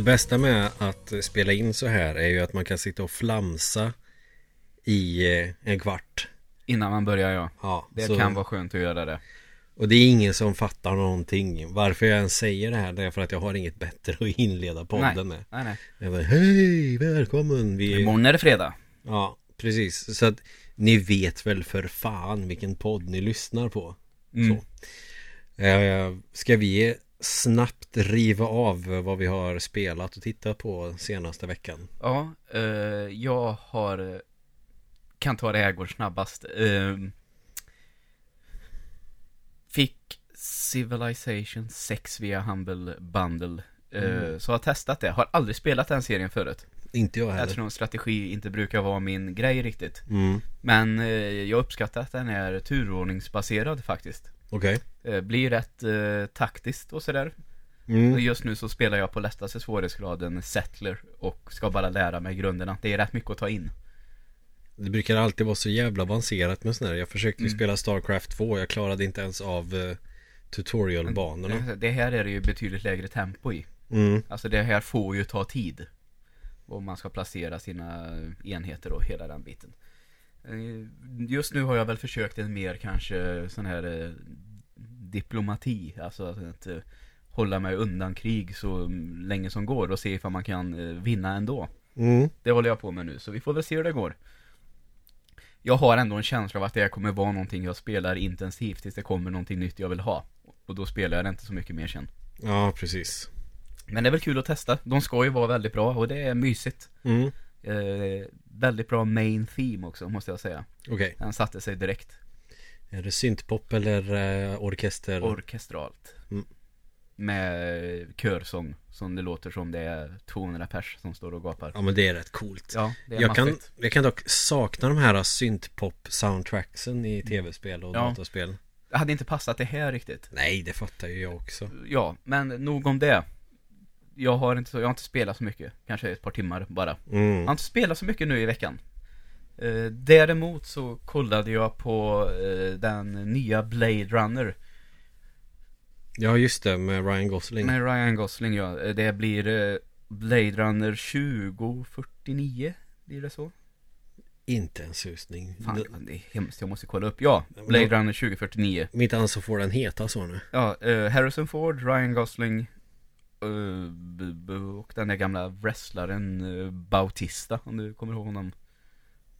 Det bästa med att spela in så här är ju att man kan sitta och flamsa i eh, en kvart. Innan man börjar ja. Ja, Det så- kan vara skönt att göra det. Och det är ingen som fattar någonting. Varför jag ens säger det här det är för att jag har inget bättre att inleda podden nej. med. nej, nej. Bara, hej, välkommen. Vi... Imorgon är det fredag. Ja, precis. Så att ni vet väl för fan vilken podd ni lyssnar på. Mm. Så. Eh, ska vi snabbt riva av vad vi har spelat och tittat på senaste veckan? Ja, eh, jag har Kan ta det här går snabbast eh, Fick Civilization 6 via Humble Bundle eh, Mm. Så har testat det, har aldrig spelat den serien förut Inte jag heller. Eftersom strategi inte brukar vara min grej riktigt Mm. Men eh, jag uppskattar att den är turordningsbaserad faktiskt Okej. eh, Blir rätt eh, taktiskt och sådär Mm. Och Just nu så spelar jag på lättaste svårighetsgraden Settler och ska bara lära mig grunderna Det är rätt mycket att ta in Det brukar alltid vara så jävla avancerat med sådana här. Jag försökte Mm. spela Starcraft 2. Jag klarade inte ens av eh, tutorialbanorna. Det, det här är det ju betydligt lägre tempo i Mm. Alltså det här får ju ta tid Och man ska placera sina enheter och hela den biten Eh, Just nu har jag väl försökt en mer kanske sån här eh, diplomati Alltså att hålla mig undan krig så länge som går och se ifall man kan eh, vinna ändå Mm. Det håller jag på med nu, så vi får väl se hur det går Jag har ändå en känsla av att det här kommer vara någonting jag spelar intensivt tills det kommer någonting nytt jag vill ha Och då spelar jag det inte så mycket mer sen Ja, precis. Men det är väl kul att testa, de ska ju vara väldigt bra och det är mysigt Mm. eh, Väldigt bra main theme också måste jag säga Okej. Den satte sig direkt Är det syntpop eller eh, orkester? Orkestralt Mm. Med körsång Som det låter som det är 200 pers som står och gapar ja, men det är rätt coolt. Ja, det är jag, kan, jag kan dock sakna de här syntpop-soundtracksen i tv-spel och Ja. dataspel. Det hade inte passat det här riktigt Nej, det fattar ju jag också. Ja, men nog om det Jag har inte, jag har inte spelat så mycket Kanske ett par timmar bara Jag har Mm. inte spelat så mycket nu i veckan eh, Däremot så kollade jag på eh, den nya Blade Runner Ja, just det, med Ryan Gosling. Med Ryan Gosling ja, Eh, det blir eh, Blade Runner 2049 Blir det så? Inte en susning. Fan, det är hemskt, jag måste kolla upp Ja, men Blade då- Runner 2049 Mitt ansvar får den heta så nu. Ja, eh, Harrison Ford, Ryan Gosling eh, och den där gamla wrestlaren Bautista, om du kommer ihåg honom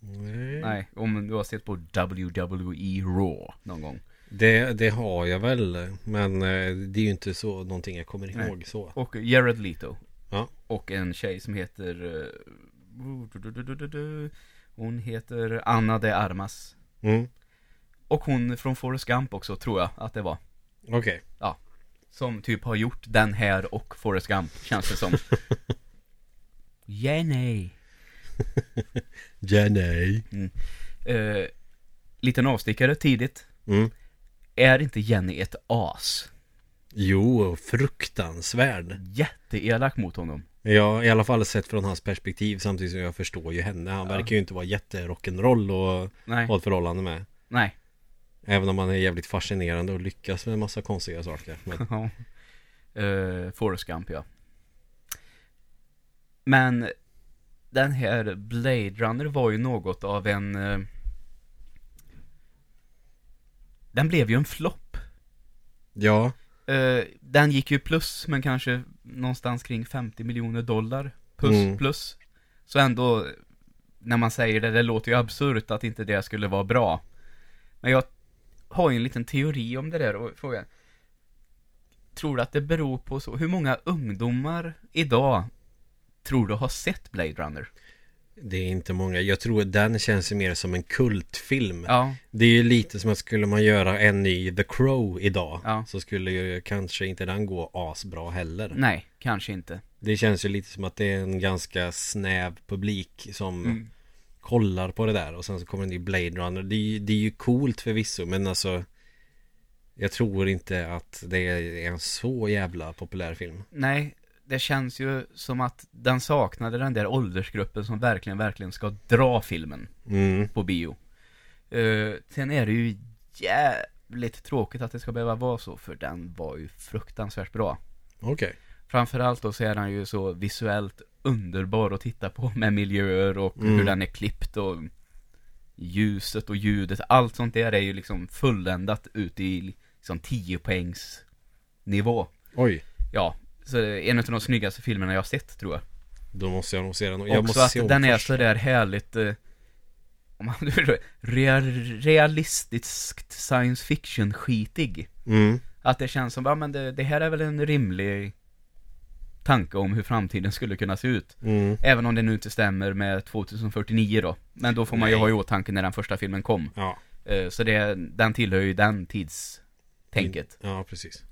Nej. Nej, om du har sett på WWE Raw någon gång Det, det har jag väl, men eh, det är ju inte så någonting jag kommer Nej. ihåg så. Och Jared Leto Ja. Och en tjej som heter eh. Hon heter Anna de Armas Mm. Och hon från Forrest Gump också, tror jag att det var Okej. Som typ har gjort den här och Forrest Gump, känns det som Jenny Ja, nej. eh, Liten avstickare tidigt Mm. Är inte Jenny ett as? Jo, fruktansvärd. Jätteelak mot honom Ja, i alla fall sett från hans perspektiv samtidigt som jag förstår ju henne. Han Ja. verkar ju inte vara jätterock'n'roll och Nej, ha ett förhållande med. nej Även om han är jävligt fascinerande och lyckas med en massa konstiga saker. Men. Uh, Forrest Gump, ja. Men den här Blade Runner var ju något av en... eh, den blev ju en flopp. ja, Eh, den gick ju plus, men kanske någonstans kring 50 miljoner dollar. Plus, Mm. plus. Så ändå, när man säger det, det låter ju absurt att inte det skulle vara bra. Men jag har ju en liten teori om det där och frågan. Tror du att det beror på så, hur många ungdomar idag tror du har sett Blade Runner? det är inte många. Jag tror att den känns mer som en kultfilm. Ja, Det är ju lite som att skulle man göra en ny The Crow idag Ja. så skulle ju kanske inte den gå asbra heller. nej, kanske inte. Det känns ju lite som att det är en ganska snäv publik som Mm. kollar på det där och sen så kommer en ny Blade Runner. Det är, ju- det är ju coolt förvisso men alltså jag tror inte att det är en så jävla populär film. Nej, det känns ju som att den saknade den där åldersgruppen som verkligen, verkligen ska dra filmen. Mm. på bio. Uh, sen är det ju jävligt tråkigt att det ska behöva vara så, för den var ju fruktansvärt bra. Okej. Framförallt då så är den ju så visuellt underbar att titta på med miljöer och Mm. hur den är klippt och ljuset och ljudet. Allt sånt där är ju liksom fulländat ut i liksom 10 poängs nivå. Oj, Ja, så en av de snyggaste filmerna jag har sett tror jag. då måste jag nog se den. Jag Också måste att se den är första. så där härligt eh, om man, real, realistiskt science fiction skitig. Mm, Att det känns som, ja men det, det här är väl en rimlig tanke om hur framtiden skulle kunna se ut. mm, Även om det nu inte stämmer med 2049 då. Men då får man ju Nej. ha i åtanke när den första filmen kom. ja, Eh, Så det, den tillhör ju den tidstänket. ja precis.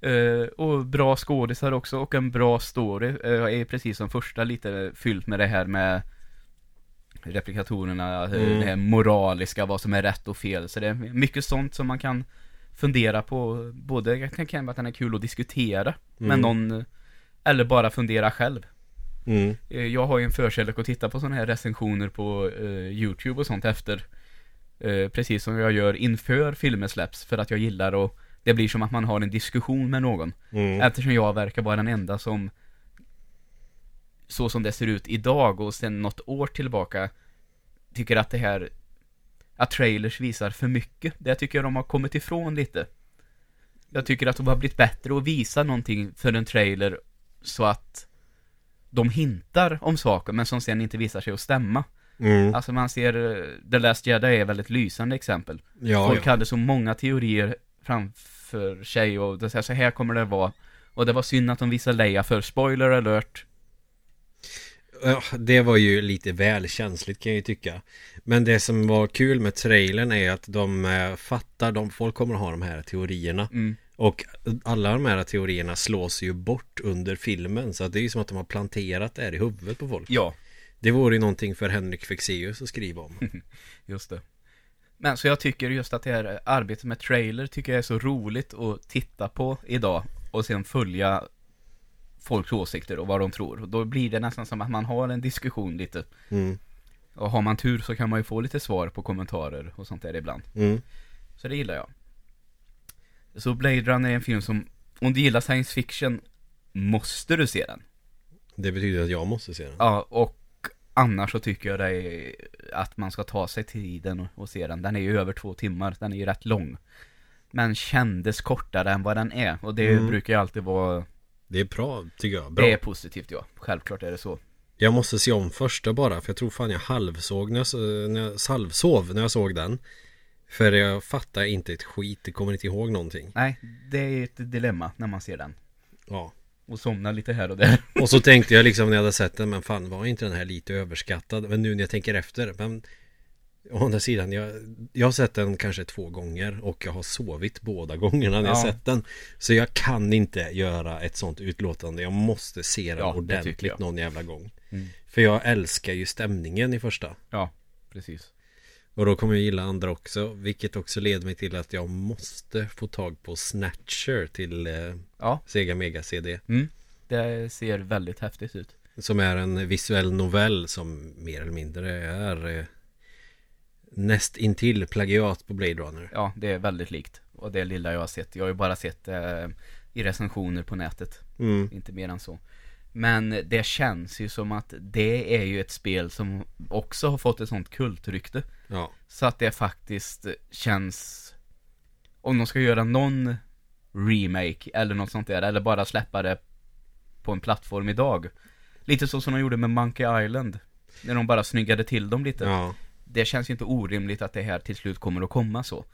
Eh, och bra skådisar också och en bra story. Uh, är precis som första lite fyllt med det här med replikatorerna, eh, Mm. det här moraliska, vad som är rätt och fel. Så det är mycket sånt som man kan fundera på. Både, jag mig att den är kul att diskutera med Mm. någon, eller bara fundera själv. Mm, Eh, Jag har ju en förkärlek att titta på sådana här recensioner på YouTube och sånt efter. Precis som jag gör inför filmer släpps, för att jag gillar att det blir som att man har en diskussion med någon. mm, Eftersom jag verkar vara den enda som så som det ser ut idag och sen något år tillbaka tycker att det här att trailers visar för mycket. Det tycker jag de har kommit ifrån lite. Jag tycker att de har blivit bättre att visa någonting för en trailer så att de hintar om saker men som sen inte visar sig att stämma. mm. Alltså man ser, eh, The Last Jedi är ett lysande exempel. Ja, Folk ja. hade så många teorier framför sig och det, så här- kommer det vara. Och det var synd att de visade Leia för spoiler alert. Ja, det var ju lite väl känsligt kan jag ju tycka. Men det som var kul med trailern är att de eh, fattar, de, folk kommer att ha de här teorierna. Mm. Och alla de här teorierna slås ju bort under filmen. Så det är ju som att de har planterat det här i huvudet på folk. Ja, Det vore ju någonting för Henrik Fexeus att skriva om. just det. Men så jag tycker just att det här arbetet med trailer tycker jag är så roligt att titta på idag. Och sen följa folks åsikter och vad de tror. Då blir det nästan som att man har en diskussion lite. Mm. Och har man tur så kan man ju få lite svar på kommentarer och sånt där ibland. Mm. Så det gillar jag. Så Blade Runner är en film som, om du gillar science fiction, måste du se den. Det betyder att jag måste se den. Ja, och annars så tycker jag det är att man ska ta sig tiden och, och se den. Den är ju över två timmar, den är ju rätt lång. Men kändes kortare än vad den är. Och det Mm. brukar ju alltid vara, Det är bra, tycker jag. Bra. det är positivt ja. Självklart är det så. Jag måste se om första bara för jag tror fan jag halvsåg när jag, när jag halvsov när jag såg den. För jag fattar inte ett skit, det kommer inte ihåg någonting. Nej, det är ett dilemma när man ser den. Ja. Och somnar lite här och där. Och så tänkte jag liksom när jag hade sett den, men fan var inte den här lite överskattad? Men nu när jag tänker efter, men Å andra sidan, jag, jag har sett den kanske två gånger och jag har sovit båda gångerna när jag Ja. sett den. Så jag kan inte göra ett sånt utlåtande. Jag måste se den Ja, ordentligt jag. någon jävla gång. Mm. För jag älskar ju stämningen i första. Ja, precis. Och då kommer jag gilla andra också. Vilket också leder mig till att jag måste få tag på Snatcher till eh, Ja, Sega Mega CD. mm. det ser väldigt häftigt ut. Som är en visuell novell som mer eller mindre är eh, näst intill plagiat på Blade Runner. Ja, det är väldigt likt. Och det lilla jag har sett. Jag har ju bara sett eh, i recensioner på nätet. Mm. Inte mer än så. Men det känns ju som att det är ju ett spel som också har fått ett sånt kultrykte. Ja. Så att det faktiskt känns Om de ska göra någon remake eller något sånt där Eller bara släppa det på en plattform idag Lite så som de gjorde med Monkey Island När de bara snyggade till dem lite ja. Det känns ju inte orimligt att det här till slut kommer att komma så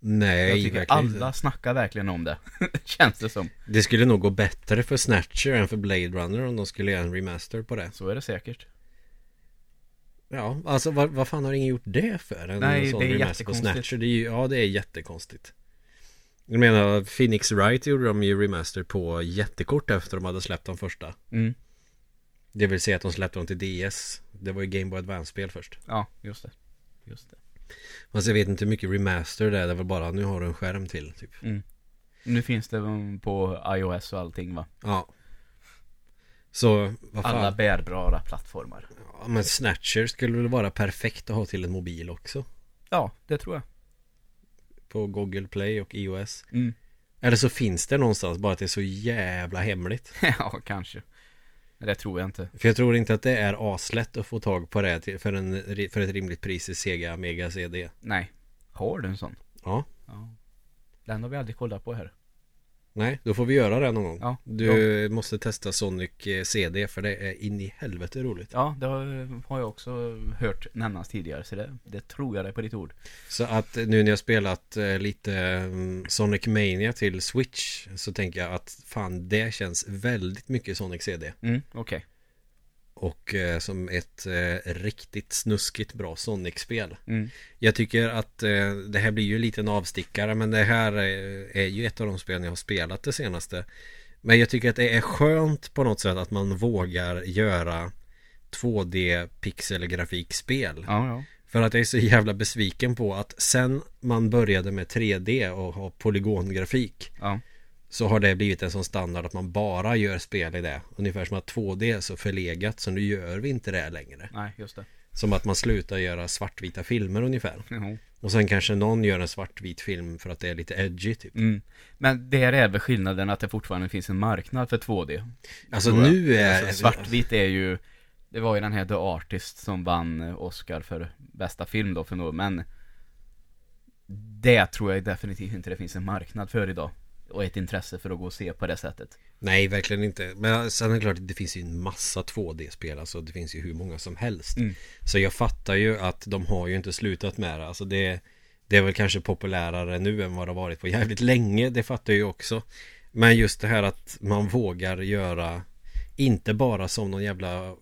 Nej, Jag tycker alla inte. snackar verkligen om det Känns det som Det skulle nog gå bättre för Snatcher än för Blade Runner om de skulle göra en remaster på det. Så är det säkert Ja, alltså vad, vad fan har ingen gjort det för? En Nej, sån det är jättekonstigt. Det är ju, ja det är jättekonstigt. Jag menar, Phoenix Wright gjorde de ju remaster på jättekort efter de hade släppt de första. mm. Det vill säga att de släppte dem till DS. Det var ju Game Boy Advance-spel först. Ja, just det Just det Fast jag vet inte hur mycket remaster det är. Det är väl bara nu har du en skärm till typ. mm. Nu finns det på iOS och allting va Ja. Så, vad fan. Alla bärbara plattformar Ja, men Snatcher skulle väl vara perfekt att ha till en mobil också. Ja, det tror jag På Google Play och iOS. mm. Eller så finns det någonstans bara att det är så jävla hemligt. ja, kanske. Men det tror jag inte. För jag tror inte att det är aslätt att få tag på det till, för, en, för ett rimligt pris i Sega Mega CD. Nej. Har du en sån? Ja. Ja. Den har vi aldrig kollat på här. Nej, då får vi göra det någon gång. Ja, du måste testa Sonic eh, CD för det är in i helvete roligt. Ja, det har, jag också hört nämnas tidigare. Så det, det tror jag det på ditt ord. Så att nu när jag spelat eh, lite um, Sonic Mania till Switch så tänker jag att fan det känns väldigt mycket Sonic CD. Mm, okej. Okay. Och eh, som ett eh, riktigt snuskigt bra Sonic-spel. Mm. Jag tycker att eh, det här blir ju en avstickare men det här är ju ett av de spelen jag har spelat det senaste. Men jag tycker att det är skönt på något sätt att man vågar göra 2D pixelgrafikspel. Ja, ja. För att jag är så jävla besviken på att sen man började med 3D och ha polygongrafik ja. Så har det blivit en sån standard att man bara gör spel i det. Ungefär som att 2D är så förlegat så nu gör vi inte det längre. Nej, just det. Som att man slutar göra svartvita filmer ungefär. Mm. Och sen kanske någon gör en svartvit film för att det är lite edgy typ. Mm. Men det är väl skillnaden att det fortfarande finns en marknad för 2D Alltså nu är alltså, Svartvit är ju Det var ju den här The Artist som vann Oscar för bästa film då för något men Det tror jag definitivt inte det finns en marknad för idag och ett intresse för att gå och se på det sättet. Nej, verkligen inte. Men sen är det klart det finns ju en massa 2D-spel. Alltså det finns ju hur många som helst. Mm. Så jag fattar ju att de har ju inte slutat med det. Alltså det, det är väl kanske populärare nu än vad det har varit på jävligt länge. Det fattar jag ju också. Men just det här att man vågar göra inte bara som någon jävla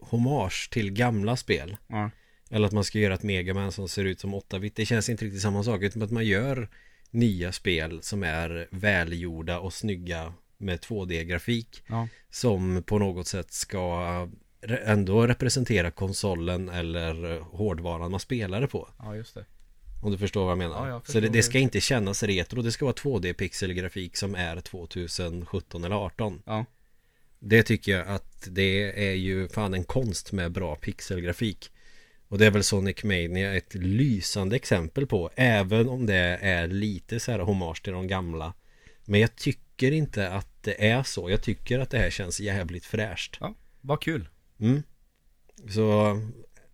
hommage till gamla spel. Ja. Eller att man ska göra ett Megaman som ser ut som 8-bit. Det känns inte riktigt samma sak. Utan att man gör nya spel som är välgjorda och snygga med 2D-grafik ja. som på något sätt ska ändå representera konsolen eller hårdvaran man spelar det på. Ja, just det. Om du förstår vad jag menar. Ja, jag Så det, det, ska inte kännas retro. Det ska vara 2D-pixelgrafik som är 2017 eller 18. Ja. Det tycker jag att det är ju fan en konst med bra pixelgrafik. Och det är väl Sonic Mania ett lysande exempel på Även om det är lite så här hommage till de gamla. Men jag tycker inte att det är så. Jag tycker att det här känns jävligt fräscht. Ja, vad kul. Mm. Så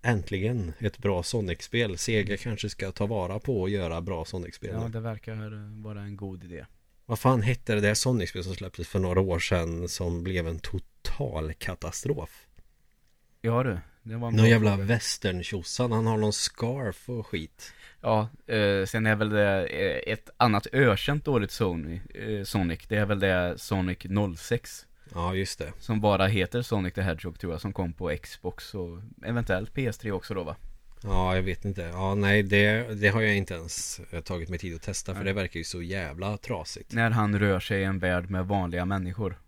Äntligen ett bra Sonic-spel. Sega kanske ska ta vara på och göra bra Sonic-spel. Ja, det verkar vara en god idé. Vad fan hette det där Sonic-spel som släpptes för några år sedan Som blev en total katastrof? Ja du det var någon jävla västerntjosan, han har någon scarf och skit. Ja, eh, sen är väl det eh, ett annat ökänt dåligt Sony, eh, Sonic. Det är väl det Sonic 06 Ja, just det. Som bara heter Sonic the Hedgehog tror jag Som kom på Xbox och eventuellt PS3 också då va? Ja, jag vet inte. Ja, nej, det, det har jag inte ens eh, tagit mig tid att testa För det verkar ju så jävla trasigt. När han rör sig i en värld med vanliga människor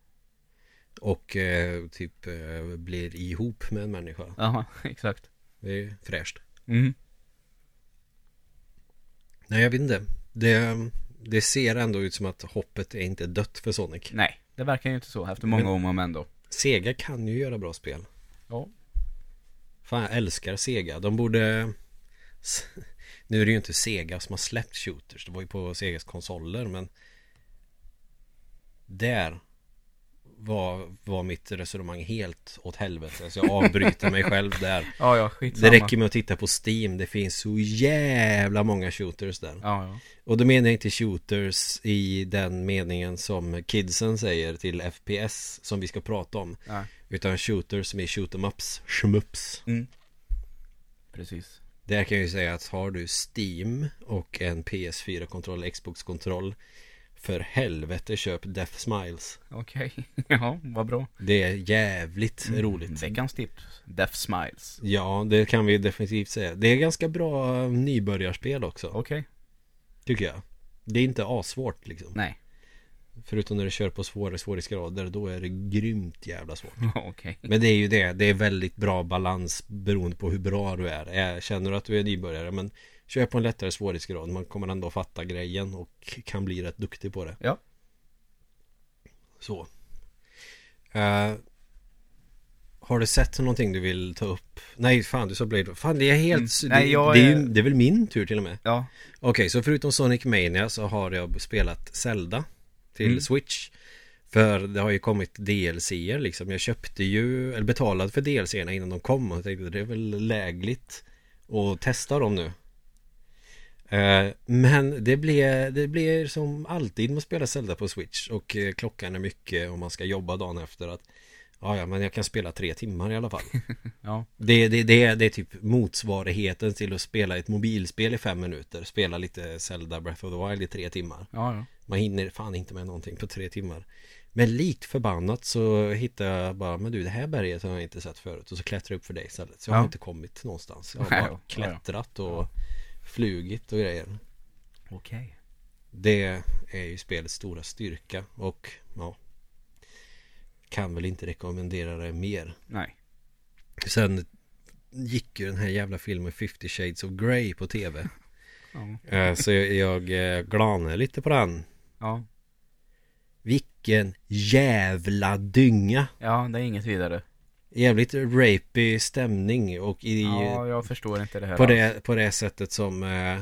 och eh, typ eh, blir ihop med en människa. Ja, exakt. Det är fräscht. Mm. Nej, jag vet inte. Det, det ser ändå ut som att hoppet är inte dött för Sonic. Nej, det verkar ju inte så efter många om och men då. Sega kan ju göra bra spel. Ja. Fan, jag älskar Sega. De borde... Nu är det ju inte Sega som har släppt shooters. Det var ju på Segas konsoler, men... Där var, var mitt resonemang helt åt helvete Så jag avbryter mig själv där Ja, ja. Det räcker med att titta på Steam Det finns så jävla många shooters där Ja, ja Och då menar jag inte shooters i den meningen som kidsen säger till FPS Som vi ska prata om ja. Utan shooters som är shoot em ups Shmups mm. Precis Där kan jag ju säga att har du Steam och en PS4-kontroll, Xbox-kontroll för helvete köp Death Smiles. Okej, okay. ja vad bra. Det är jävligt mm, roligt. Veckans tips. Death Smiles. Ja, det kan vi definitivt säga. Det är ganska bra nybörjarspel också. Okej. Okay. Tycker jag. Det är inte asvårt liksom. Nej. Förutom när du kör på svårare svårighetsgrader Då är det grymt jävla svårt. Okay. Men det är ju det. Det är väldigt bra balans Beroende på hur bra du är. Känner du att du är nybörjare Men Kör på en lättare svårighetsgrad Man kommer ändå fatta grejen och kan bli rätt duktig på det. Ja. Så. Uh, Har du sett någonting du vill ta upp? Nej fan du sa Blade Fan det är helt Mm. Nej, jag det, är, det är väl min tur till och med. Ja, Okej så förutom Sonic Mania så har jag spelat Zelda Till Mm. Switch. För det har ju kommit DLC-er liksom. Jag köpte ju, eller betalade för DLC-erna innan de kom och jag tänkte det är väl lägligt Att testa dem nu Men det blir, det blir som alltid med att spela Zelda på Switch och eh, klockan är mycket och man ska jobba dagen efter att Ja, ja, men jag kan spela tre timmar i alla fall. Ja, det, det, det, är, det är typ motsvarigheten till att spela ett mobilspel i fem minuter. Spela lite Zelda Breath of the Wild i tre timmar. Ja, ja. Man hinner fan inte med någonting på tre timmar. Men likt förbannat så hittar jag bara Men du det här berget har jag inte sett förut. Och så klättrar jag upp för dig istället. Så jag har Ja. inte kommit någonstans. Jag har bara klättrat och flugit och grejer Okej. Det är ju spelets stora styrka och ja Kan väl inte rekommendera det mer Nej. Sen gick ju den här jävla filmen 50 Shades of Grey på tv Ja. Eh, Så jag, jag eh, glanade lite på den Ja. Vilken jävla dynga Ja, det är inget vidare. Jävligt rapey stämning och i, Ja, jag förstår inte det här på, alls. det, på det sättet som eh,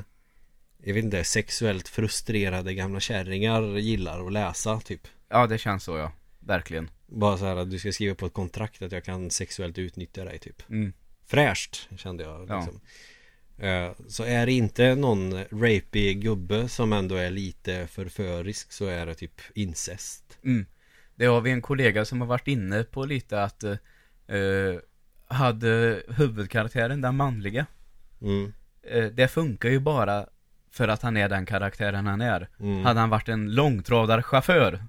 Jag vet inte, sexuellt frustrerade gamla kärringar gillar att läsa typ Ja, det känns så ja. Verkligen. Bara så här att du ska skriva på ett kontrakt att jag kan sexuellt utnyttja dig typ Mm. Fräscht kände jag Ja. liksom. Eh, Så är det inte någon rapey gubbe som ändå är lite förförisk så är det typ incest Mm. Det har vi en kollega som har varit inne på lite att eh, hade huvudkaraktären, den manliga, mm. eh, det funkar ju bara för att han är den karaktären han är. Mm. Hade han varit en långtradarchaufför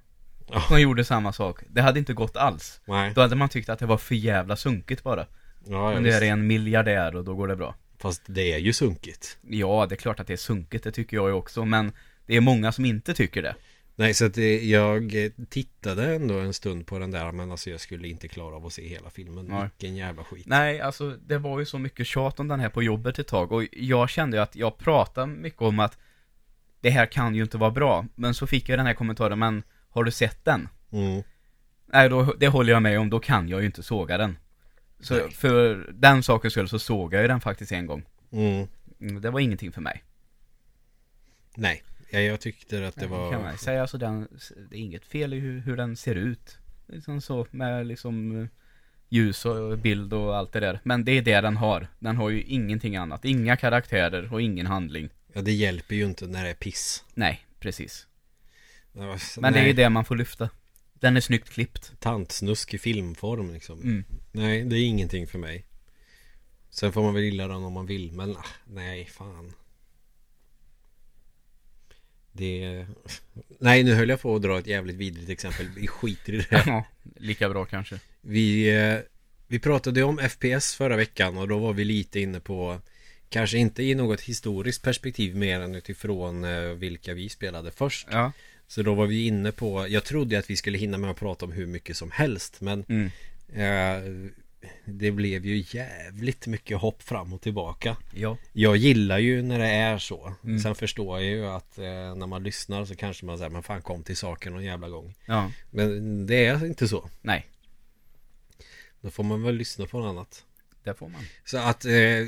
Ja. som gjorde samma sak, det hade inte gått alls. Nej, Då hade man tyckt att det var för jävla sunkigt bara. ja, Men det är en miljardär och då går det bra. Fast det är ju sunkigt Ja, det är klart att det är sunkigt, det tycker jag ju också, men det är många som inte tycker det. Nej så att det, jag eh, tittade ändå en stund på den där Men alltså jag skulle inte klara av att se hela filmen Nej. Vilken jävla skit Nej, alltså det var ju så mycket tjat om den här på jobbet ett tag och jag kände ju att jag pratade mycket om att det här kan ju inte vara bra. Men så fick jag den här kommentaren, men har du sett den? mm. Nej, då, det håller jag med om, då kan jag ju inte såga den. Så Nej. för den sakens skull så såg jag ju den faktiskt en gång. Mm. Mm, Det var ingenting för mig. Nej, ja, jag tyckte att det var Kan man säga alltså den, det är inget fel i hur, hur den ser ut. Liksom så med liksom eh, ljus och bild och allt det där. Men det är det den har. Den har ju ingenting annat. Inga karaktärer och ingen handling. Ja det hjälper ju inte när det är piss Nej, precis. Var- Men det är nej, ju det man får lyfta. Den är snyggt klippt. Tantsnusk i filmform liksom Mm. Nej, det är ingenting för mig Sen får man väl gilla den om man vill Men ah, nej, fan Det Nej, nu höll jag på att dra ett jävligt vidrigt exempel Vi skiter i det Ja, lika bra kanske. Vi, eh, vi pratade om FPS förra veckan och då var vi lite inne på Kanske inte i något historiskt perspektiv mer än utifrån eh, vilka vi spelade först Ja. Så då var vi inne på Jag trodde att vi skulle hinna med att prata om hur mycket som helst Men Mm. eh, Det blev ju jävligt mycket hopp fram och tillbaka Ja. Jag gillar ju när det är så Mm. Sen förstår jag ju att eh, när man lyssnar så kanske man säger Men fan kom till saken någon jävla gång Ja. Men det är inte så Nej, Då får man väl lyssna på något annat det får man. Så att, eh,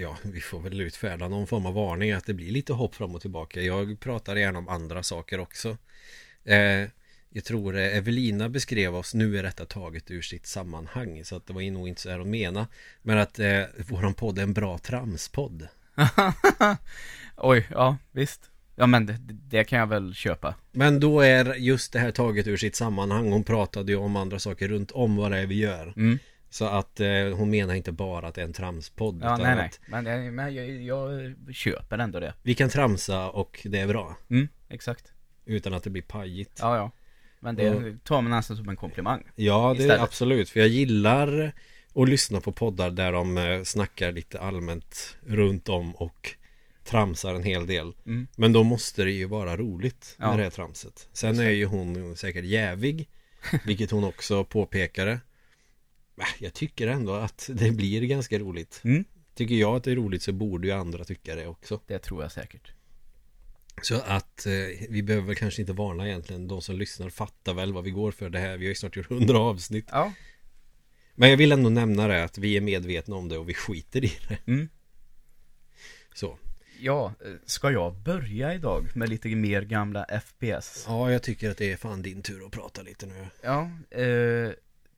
ja, vi får väl utfärda någon form av varning att det blir lite hopp fram och tillbaka. Jag pratar gärna om andra saker också. Eh, jag tror eh, Evelina beskrev oss, nu är detta taget ur sitt sammanhang, så att det var nog inte så här att mena. Men att eh, våran podd är en bra tramspodd. Oj, ja, visst. Ja men det, det kan jag väl köpa. Men då är just det här taget ur sitt sammanhang. Hon pratade ju om andra saker runt om vad det är vi gör. Mm. Så att eh, hon menar inte bara att det är en tramspodd. Ja, nej nej. Men, men jag, jag köper ändå det. Vi kan tramsa och det är bra. Mm, exakt. Utan att det blir pajigt. Ja, ja. Men det Och- tar man nästan som en komplimang. Ja, det är absolut. För jag gillar att lyssna på poddar där de eh, snackar lite allmänt runt om och tramsar en hel del. Mm. Men då måste det ju vara roligt Ja. med det här tramset. Sen är ju hon säkert jävig, vilket hon också påpekade. Äh, Jag tycker ändå att det blir ganska roligt. Mm. Tycker jag att det är roligt så borde ju andra tycka det också. Det tror jag säkert. Så att eh, vi behöver kanske inte varna egentligen. De som lyssnar fattar väl vad vi går för det här. Vi har ju snart gjort hundra avsnitt. Ja. Men jag vill ändå nämna det att vi är medvetna om det och vi skiter i det. Mm. Så. Ja, ska jag börja idag med lite mer gamla FPS? Ja, jag tycker att det är fan din tur att prata lite nu. Ja, eh,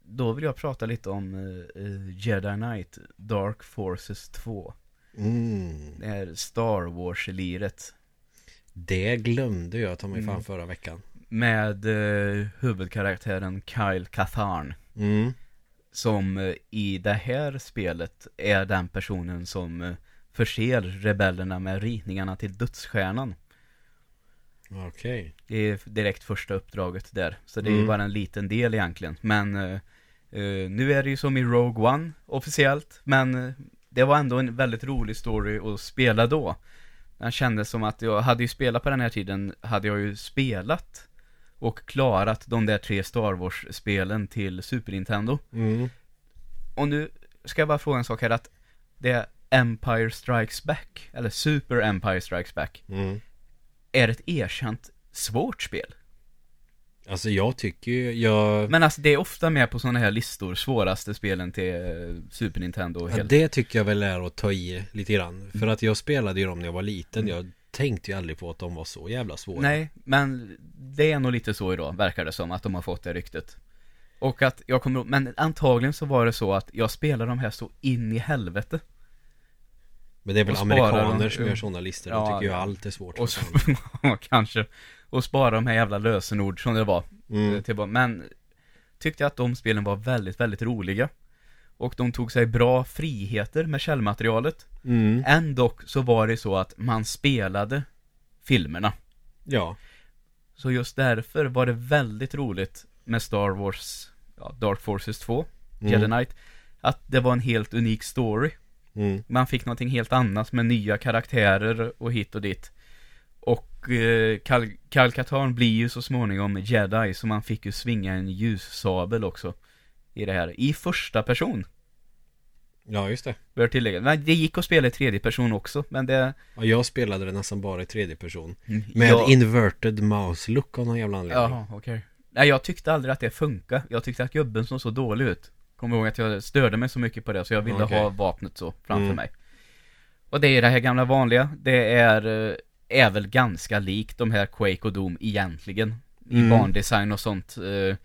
då vill jag prata lite om eh, eh, Jedi Knight Dark Forces 2. Mm. Det här Star Wars-liret. Det glömde jag ta mig fan Mm. förra veckan. Med eh, huvudkaraktären Kyle Katarn. Mm. Som eh, i det här spelet är den personen som eh, förser rebellerna med ritningarna till dödsstjärnan. Okej. Det är direkt första uppdraget där. Så det är Mm. bara en liten del egentligen. Men eh, eh, nu är det ju som i Rogue One officiellt. Men eh, det var ändå en väldigt rolig story att spela då. Den kändes som att jag hade ju spelat på den här tiden, hade jag ju spelat och klarat de där tre Star Wars-spelen till Super Nintendo. Mm. Och nu ska jag bara fråga en sak här att det är Empire Strikes Back, eller Super Empire Strikes Back, Mm. är ett erkänt svårt spel. Alltså jag tycker ju, jag... Men alltså det är ofta med på sådana här listor, svåraste spelen till eh, Super Nintendo Ja, det tycker jag väl är att ta i lite grann. För att jag spelade ju dem när jag var liten. Mm. Jag tänkte ju aldrig på att de var så jävla svåra. Nej, men det är nog lite så idag, verkar det som, att de har fått det ryktet. Och att jag kommer men antagligen så var det så att jag spelade de här så in i helvete. Men det är väl amerikaner dem. som gör sådana listor. Ja, De tycker ju allt är svårt. Och så, kanske. Och spara de här jävla lösenord som det var. Mm. eh, Till, bara- men tyckte att de spelen var väldigt, väldigt roliga. Och de tog sig bra friheter med källmaterialet. Mm. Ändå så var det så att man spelade filmerna. Ja. Så just därför var det väldigt roligt med Star Wars, ja, Dark Forces 2, Mm. Jedi Knight. Att det var en helt unik story. Mm. Man fick någonting helt annat med nya karaktärer och hit och dit. Och eh, Kal blir ju så småningom Jedi, så man fick ju svinga en ljussabel också. I det här, i första person, Ja, just det. bör tillägga. Men det gick att spela i tredje person också, men det... Ja, jag spelade det nästan bara i tredje person. Mm, Med jag- inverted mouse look av någon jävla anledning. Jaha, okej. Nej, jag tyckte aldrig att det funkade. Jag tyckte att gubben såg så dålig ut. Kommer ihåg att jag störde mig så mycket på det, så jag ville Okej. ha vapnet så framför Mm. mig. Och det är det här gamla vanliga. Det är, eh, är väl ganska likt de här Quake och Doom egentligen. I Mm. bandesign och sånt. Eh,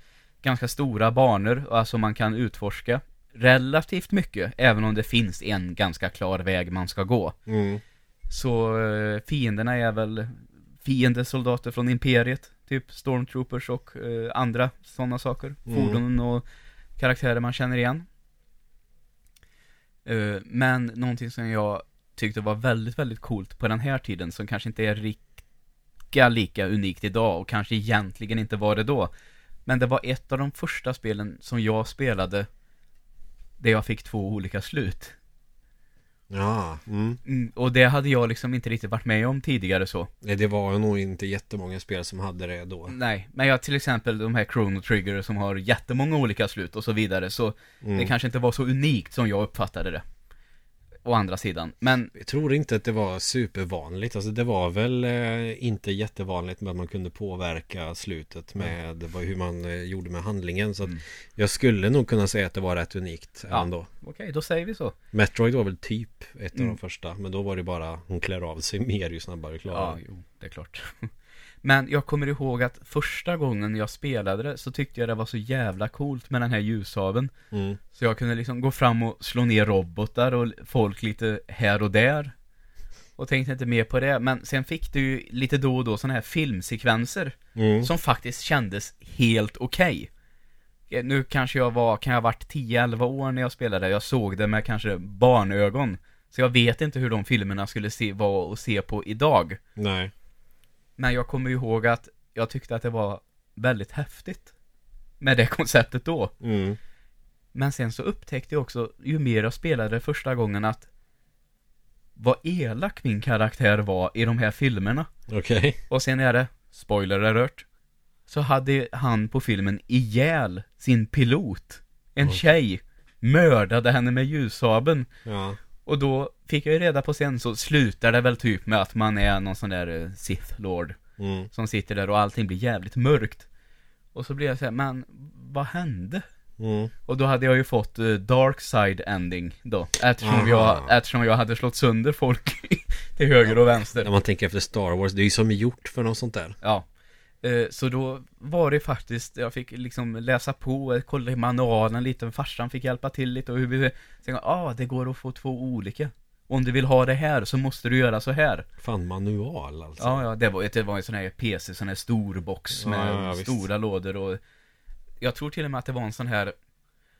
ganska stora banor, alltså man kan utforska relativt mycket, även om det finns en ganska klar väg man ska gå. Mm. Så eh, fienderna är väl fiendesoldater från Imperiet, typ Stormtroopers och eh, andra sådana saker. Mm. Fordon och karaktärer man känner igen. Eh, men någonting som jag tyckte var väldigt, väldigt coolt på den här tiden, som kanske inte är lika, lika unikt idag och kanske egentligen inte var det då. Men det var ett av de första spelen som jag spelade där jag fick två olika slut. Ja, mm. Mm, och det hade jag liksom inte riktigt varit med om tidigare så. Nej, det var nog inte jättemånga spel som hade det då. Nej, men jag till exempel de här Chrono Trigger som har jättemånga olika slut och så vidare, så Mm. det kanske inte var så unikt som jag uppfattade det. Å andra sidan. Men, Jag tror inte att det var supervanligt. Alltså det var väl eh, inte jättevanligt med att man kunde påverka slutet med var hur man eh, gjorde med handlingen. Så Mm. jag skulle nog kunna säga att det var rätt unikt Ja. ändå. okej, då säger vi så. Metroid var väl typ ett av Mm. de första. Men då var det bara hon klär av sig mer ju snabbare Ja, klarar. jo, det är klart. Men jag kommer ihåg att första gången jag spelade det så tyckte jag det var så jävla coolt med den här ljussaveln. Mm. Så jag kunde liksom gå fram och slå ner robotar och folk lite här och där. Och tänkte inte mer på det. Men sen fick du ju lite då och då sådana här filmsekvenser. Mm. Som faktiskt kändes helt okej. Eh, Nu kanske jag var, kan jag ha varit 10-11 år när jag spelade. Jag såg det med kanske barnögon. Så jag vet inte hur de filmerna skulle se, vara att se på idag. Nej. Men jag kommer ihåg att jag tyckte att det var väldigt häftigt. Med det konceptet då. Mm. Men sen så upptäckte jag också, ju mer jag spelade första gången att vad elak min karaktär var i de här filmerna. Okej. Och sen är det, spoiler alert, så hade han på filmen ihjäl sin pilot. En Oj. tjej. Mördade henne med ljussabeln. Ja. Och då fick jag ju reda på sen så slutar det väl typ med att man är någon sån där eh, Sith Lord. Mm. Som sitter där och allting blir jävligt mörkt. Och så blir jag så här, men vad hände? Mm. Och då hade jag ju fått uh, Dark Side Ending då. Eftersom Aha. jag, eftersom jag hade slått sönder folk till höger och vänster. När man tänker efter Star Wars, det är ju som gjort för något sånt där. Ja. Eh, Så då var det faktiskt, jag fick liksom läsa på, kolla i manualen lite, farsan fick hjälpa till lite och hur vi, sen, ah, det går att få två olika. Om du vill ha det här så måste du göra så här. Fan manual alltså. Ja, ja, det var, det var en sån här PC, sån här stor box Ja, med ja, visst. stora lådor och Jag tror till och med att det var en sån här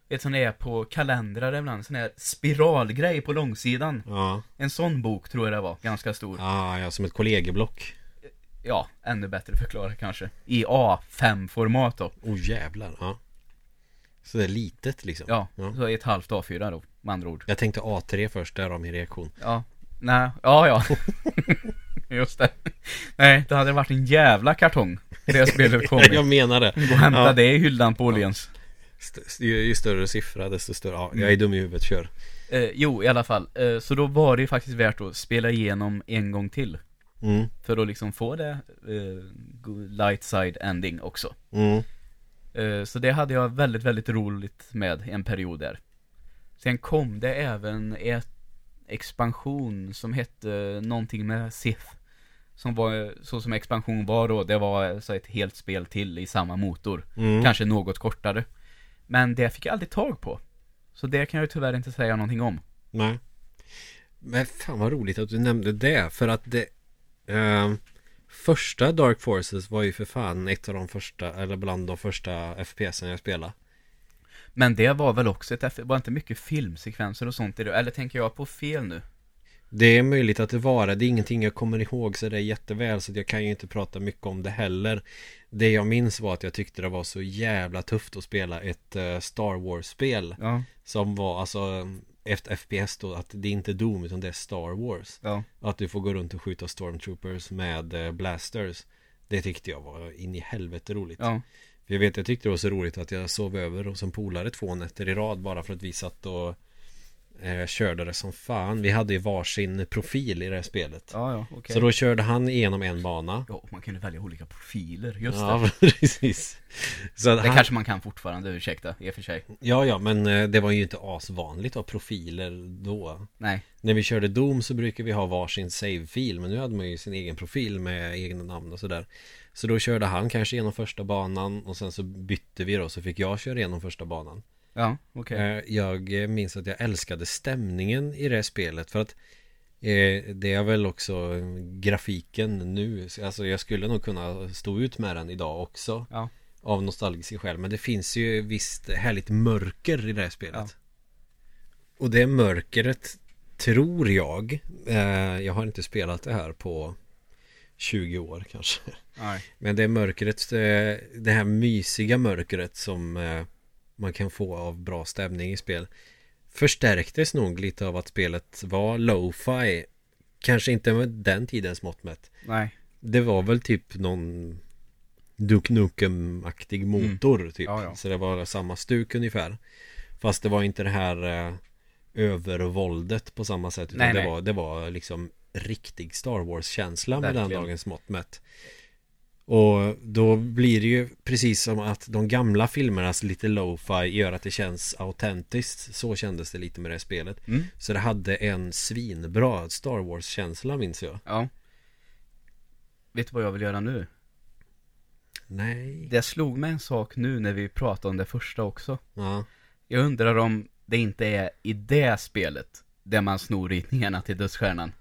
Vet sån är på kalendrar ibland, sån här spiralgrej på långsidan Ja, En sån bok tror jag det var, ganska stor ah, ja som ett kollegieblock. Ja, ännu bättre förklarat kanske I A5-format då Oh jävlar, ja. Så det är litet liksom. Ja, Ja. så ett halvt A4 då, med andra ord Jag tänkte A3 först, därav min reaktion. Ja, nej, ja ja Just det Nej, det hade varit en jävla kartong Det spelet kom Jag menar det. Gå och hämta Ja. det i hyllan på Åhléns St- ju, ju större siffra desto större, ja, Mm. jag är dum i huvudet, kör. Eh, jo, i alla fall. Eh, så då var det ju faktiskt värt att spela igenom en gång till. Mm, För att liksom få det eh, light side ending också. mm, Eh, så det hade jag väldigt, väldigt roligt med en period där. Sen kom det även ett expansion som hette någonting med Sith. Som var, så som expansion var då, det var så ett helt spel till i samma motor. mm. Kanske något kortare. Men det fick jag aldrig tag på. Så det kan jag tyvärr inte säga någonting om. Nej. Men fan vad roligt att du nämnde det, för att det... ehm, första Dark Forces var ju för fan ett av de första, eller bland de första FPSen jag spelade. Men det var väl också ett, var inte mycket filmsekvenser och sånt i det? Eller tänker jag på fel nu? Det är möjligt att det var det. Det är ingenting jag kommer ihåg så det är jätteväl så jag kan ju inte prata mycket om det heller. Det jag minns var att jag tyckte det var så jävla tufft att spela ett eh, Star Wars-spel. Ja, Som var alltså efter FPS då att det är inte Doom utan det är Star Wars. ja, Att du får gå runt och skjuta Stormtroopers med eh, blasters. Det tyckte jag var in i helvete roligt. ja, För jag vet, jag tyckte det var så roligt att jag sov över hos en polare två nätter i rad bara för att vi satt och eh, körde det som fan. Vi hade ju varsin profil i det här spelet. ja, ja okej. Så då körde han igenom en bana. Ja, man kunde välja olika profiler, just ja, det. precis. Så Det han, kanske man kan fortfarande, ursäkta, i och för sig. Ja, ja, men eh, det var ju inte asvanligt att ha profiler då. Nej, När vi körde Doom så brukar vi ha varsin save-fil Men nu hade man ju sin egen profil med egna namn och sådär Så då körde han kanske igenom första banan Och sen så bytte vi då så fick jag köra igenom första banan ja, okej. Eh, Jag minns att jag älskade stämningen i det spelet För att eh, det är väl också grafiken nu Alltså jag skulle nog kunna stå ut med den idag också Ja. Av nostalgiska skäl Men det finns ju visst härligt mörker i det här spelet Ja. Och det mörkret tror jag eh, Jag har inte spelat det här på 20 år kanske Nej. Men det mörkret Det här mysiga mörkret som Man kan få av bra stämning i spel. Förstärktes nog lite av att spelet var lo-fi. Kanske inte med den tidens mått mätt. Nej. Det var väl typ någon Duke Nukem-aktig motor typ. Ja, ja. Så det var samma stuk ungefär. Fast det var inte det här eh, Övervåldet på samma sätt Utan Nej, det, nej. Var, det var liksom Riktig Star Wars-känsla med den dagens mått mätt Och då blir det ju precis som att de gamla filmernas lite lo-fi gör att det känns autentiskt Så kändes det lite med det här spelet Mm. Så det hade en svinbra Star Wars-känsla minns jag Ja. Vet du vad jag vill göra nu? Nej Det slog mig en sak nu när vi pratade om det första också. Ja Jag undrar om det inte är i det spelet där man snor ritningarna till dödsstjärnan.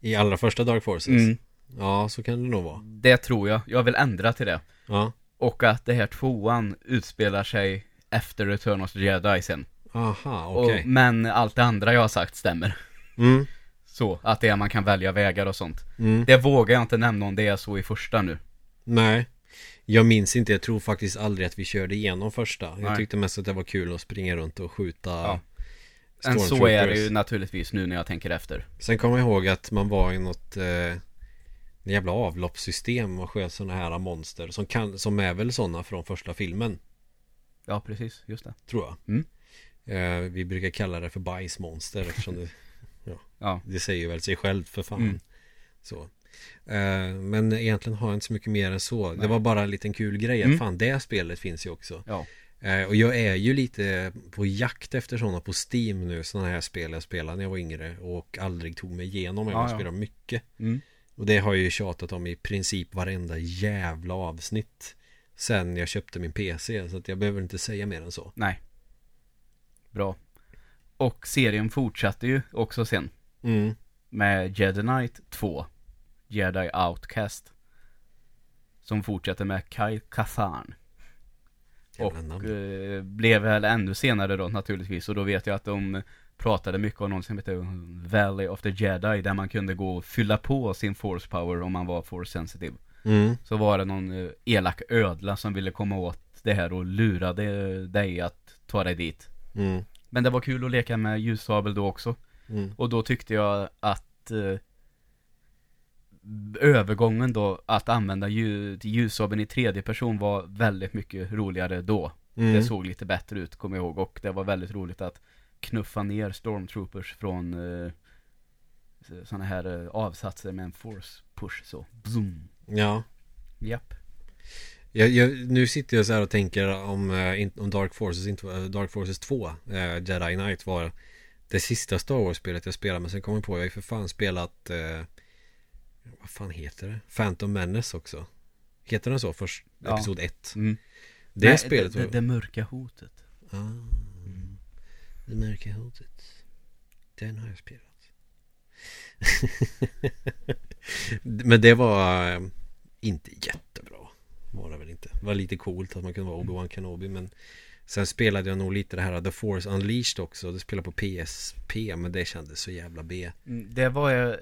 I allra första Dark Forces? Mm. Ja, så kan det nog vara Det tror jag. Jag vill ändra till det. Ja Och att det här tvåan utspelar sig efter Return of the Jedi sen. Aha, okej men allt det andra jag har sagt stämmer. mm. Så, att det är man kan välja vägar och sånt. Mm. Det vågar jag inte nämna om det är så i första nu. Nej Jag minns inte, jag tror faktiskt aldrig att vi körde igenom första Jag Nej. tycke mest att det var kul att springa runt och skjuta Ja. Men så är det ju naturligtvis nu när jag tänker efter. Sen kommer jag ihåg att man var i något eh, jävla avloppssystem och sköt sådana här monster som, kan, som är väl sådana från första filmen Ja, precis. Just det. Tror jag Mm. eh, Vi brukar kalla det för bajsmonster eftersom det, Ja. det säger väl sig självt för fan Mm. Så eh, Men egentligen har jag inte så mycket mer än så Det Nej. var bara en liten kul grej att Mm. fan det spelet finns ju också Ja. Eh, och jag är ju lite på jakt efter sådana på Steam nu, sådana här spel jag spelade när jag var yngre och aldrig tog mig igenom. Jag Ja, ja, ja. spelar mycket. Mm. Och det har jag ju tjatat om i princip varenda jävla avsnitt sen jag köpte min PC. Så att jag behöver inte säga mer än så. Nej. Bra. Och serien fortsatte ju också sen. Mm. Med Jedi Knight 2. Jedi Outcast. Som fortsätter med Kyle Katarn. Och Jävla namn. eh, blev väl ännu senare då naturligtvis. Och då vet jag att de pratade mycket om någon som heter Valley of the Jedi. Där man kunde gå och fylla på sin force power om man var force sensitive. Mm. Så var det någon eh, elak ödla som ville komma åt det här och lurade dig att ta dig dit. Mm. Men det var kul att leka med ljussabel då också. Mm. Och då tyckte jag att eh, övergången då att använda ljus, ljussabeln i tredje person var väldigt mycket roligare då. Mm. Det såg lite bättre ut, kommer jag ihåg. Och det var väldigt roligt att knuffa ner stormtroopers från eh, sådana här eh, avsatser med en force push så. Zoom. Ja. Japp. Jag, jag, nu sitter jag så här och tänker om, eh, om Dark Forces, eh, Dark Forces 2, eh, Jedi Knight var det sista Star Wars-spelet jag spelade. Men sen kom jag på, jag har ju för fan spelat, eh, vad fan heter det? Phantom Menace också. Heter den så? Först, Ja. episod 1. Mm. Det Nej, spelet det, var... det, det mörka hotet. Ah, det mörka hotet. Den har jag spelat. Men det var eh, inte jättebra. Var det väl inte. Det var lite coolt att man kunde vara Obi-Wan Kenobi. Men sen spelade jag nog lite det här The Force Unleashed också. Det spelade på PSP. Men det kändes så jävla B. Mm, Det var eh,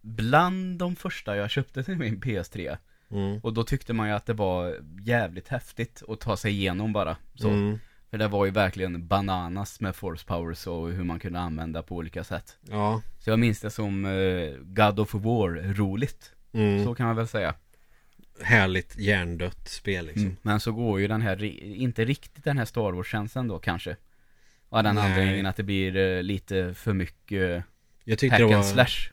bland de första jag köpte till min PS3. Mm. Och då tyckte man ju att det var jävligt häftigt att ta sig igenom bara. Så. Mm. För det var ju verkligen bananas med force powers och hur man kunde använda på olika sätt. Ja. Så jag minns det som eh, God of War roligt. Mm. Så kan man väl säga. Härligt hjärndött spel liksom. Mm. Men så går ju den här, inte riktigt den här Star Wars-känslan då kanske. Av den Nej. anledningen att det blir eh, lite för mycket Jag tyckte hack det var... and slash.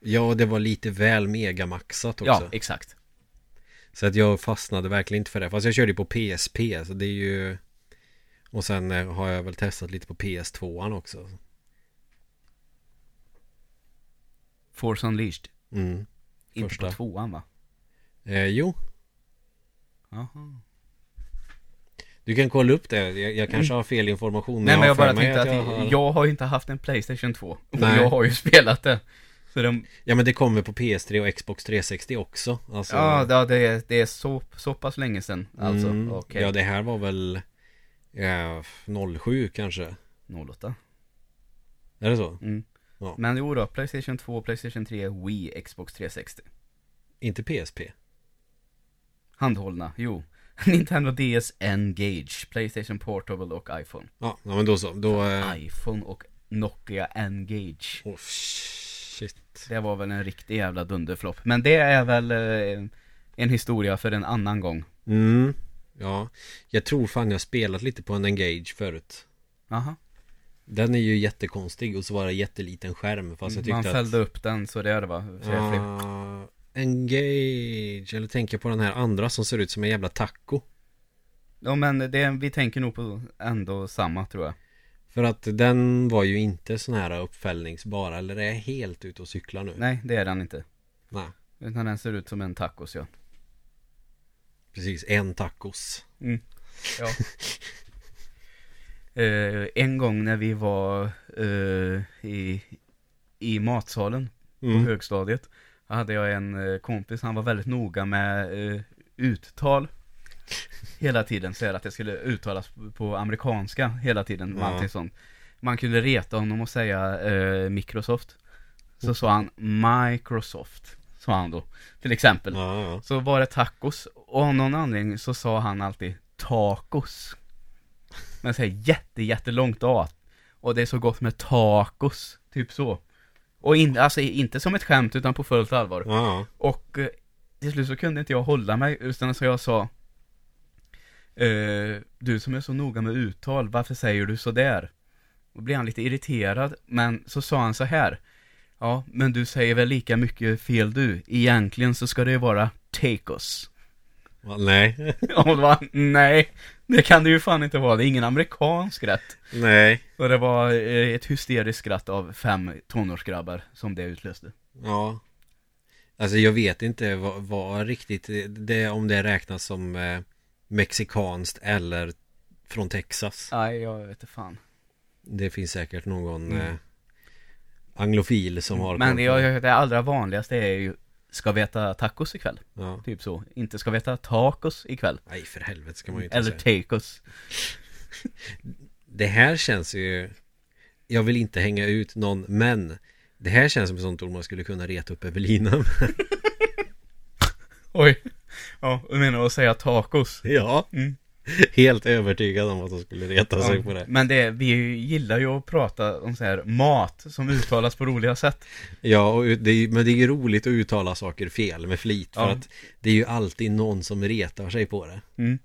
Ja, det var lite väl megamaxat också. Ja, exakt. Så att jag fastnade verkligen inte för det. Fast jag körde ju på PSP. Så det är ju... Och sen eh, har jag väl testat lite på PS2 också. Force Unleashed. Mm. Inte Första. på tvåan va? Eh, jo, Jaha. du kan kolla upp det. Jag, jag kanske har fel information. Mm. Nej men jag har bara tänkte att, jag jag, har- har ju inte haft en Playstation 2 Och Nej. jag har ju spelat det Så de, Ja men det kommer på PS3 och Xbox 360 också. Alltså, ja det, det, är, det är så, så pass länge sedan Alltså, mm, okej Ja det här var väl... Ja, 07 kanske. 08 Är det så? mm. Ja. Men jo då, Playstation 2, Playstation 3, Wii, Xbox 360 Inte PSP? Handhållna, jo Nintendo DS Engage, Playstation Portable och iPhone Ja, ja men då så. Då... Eh... iPhone och Nokia Engage Oh, shit. Det var väl en riktig jävla dunderflopp Men det är väl eh, en historia för en annan gång Mm. Ja. Jag tror fan jag spelat lite på en Engage förut. Aha. Den är ju jättekonstig och så var det jätteliten skärm fast jag tyckte Man att fällde upp den så det är det va? Ah, Engage Eller tänker på den här andra som ser ut som en jävla taco Ja men det, vi tänker nog på ändå samma tror jag För att den var ju inte sån här uppfällningsbar Eller är helt ute och cyklar nu? Nej det är den inte Nej Utan den ser ut som en tacos ja Precis, en tacos. Ja. Eh, En gång när vi var eh, i, i matsalen på mm. högstadiet hade jag en eh, kompis, han var väldigt noga med eh, uttal Hela tiden, så att det skulle uttalas på amerikanska hela tiden, Ja. sånt. Man kunde reta honom och säga eh, Microsoft. Så sa han Microsoft, sa han då, till exempel. Ja, ja. Så var det tacos, och av någon anledning så sa han alltid tacos Men säger jätte, jättelångt A Och det är så gott med tacos, typ så Och in, alltså inte som ett skämt utan på fullt allvar ja. Och eh, till slut så kunde inte jag hålla mig utan så jag sa eh, Du som är så noga med uttal, varför säger du så där? Då blev han lite irriterad, men så sa han så här Ja, men du säger väl lika mycket fel du? Egentligen så ska det vara tacos Nej, Och var, nej, det kan det ju fan inte vara. Det är ingen amerikansk rätt. nej, Och det var eh, ett hysteriskt skratt av fem tonårsgrabbar som det utlöste. ja. Alltså jag vet inte vad, vad riktigt det, om det räknas som eh, mexikanskt eller från Texas. Nej, jag vet inte fan. Det finns säkert någon Mm. eh, anglofil som har Men det, jag- det allra vanligaste är ju, ska vi äta tacos ikväll? Ja. Typ så. Inte ska vi äta tacos ikväll. Nej för helvete ska man ju inte Eller säga. tacos. Det här känns ju Jag vill inte hänga ut någon men Det här känns som ett sånt ord man skulle kunna reta upp Evelina med. Oj. Ja, du menar att säga tacos? Ja Mm. Helt övertygad om att de skulle reta sig Ja, på det Men det, vi gillar ju att prata om så här mat som uttalas på roliga sätt. Ja, och det men det är ju roligt att uttala saker fel med flit För Ja. att det är ju alltid någon som retar sig på det Mm.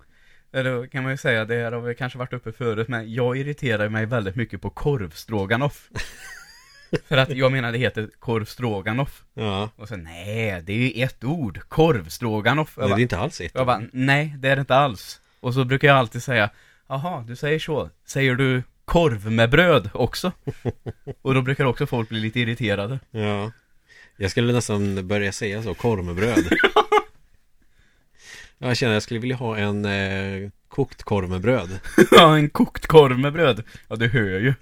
Eller kan man ju säga, det här har väl kanske varit uppe förut, men jag irriterar mig väldigt mycket på korvstroganoff. För att jag menar det heter korvstroganoff. Ja, Och så nej, det är ju ett ord, korvstroganoff. Men det är inte alls ett jag bara, nej, det är det inte alls. Och så brukar jag alltid säga, jaha, du säger så. Säger du korv med bröd också? Och då brukar också folk bli lite irriterade. Ja Jag skulle nästan börja säga så, korv med bröd Jag känner jag skulle vilja ha en eh, kokt korv med bröd Ja, en kokt korv med bröd. Ja, du hör ju.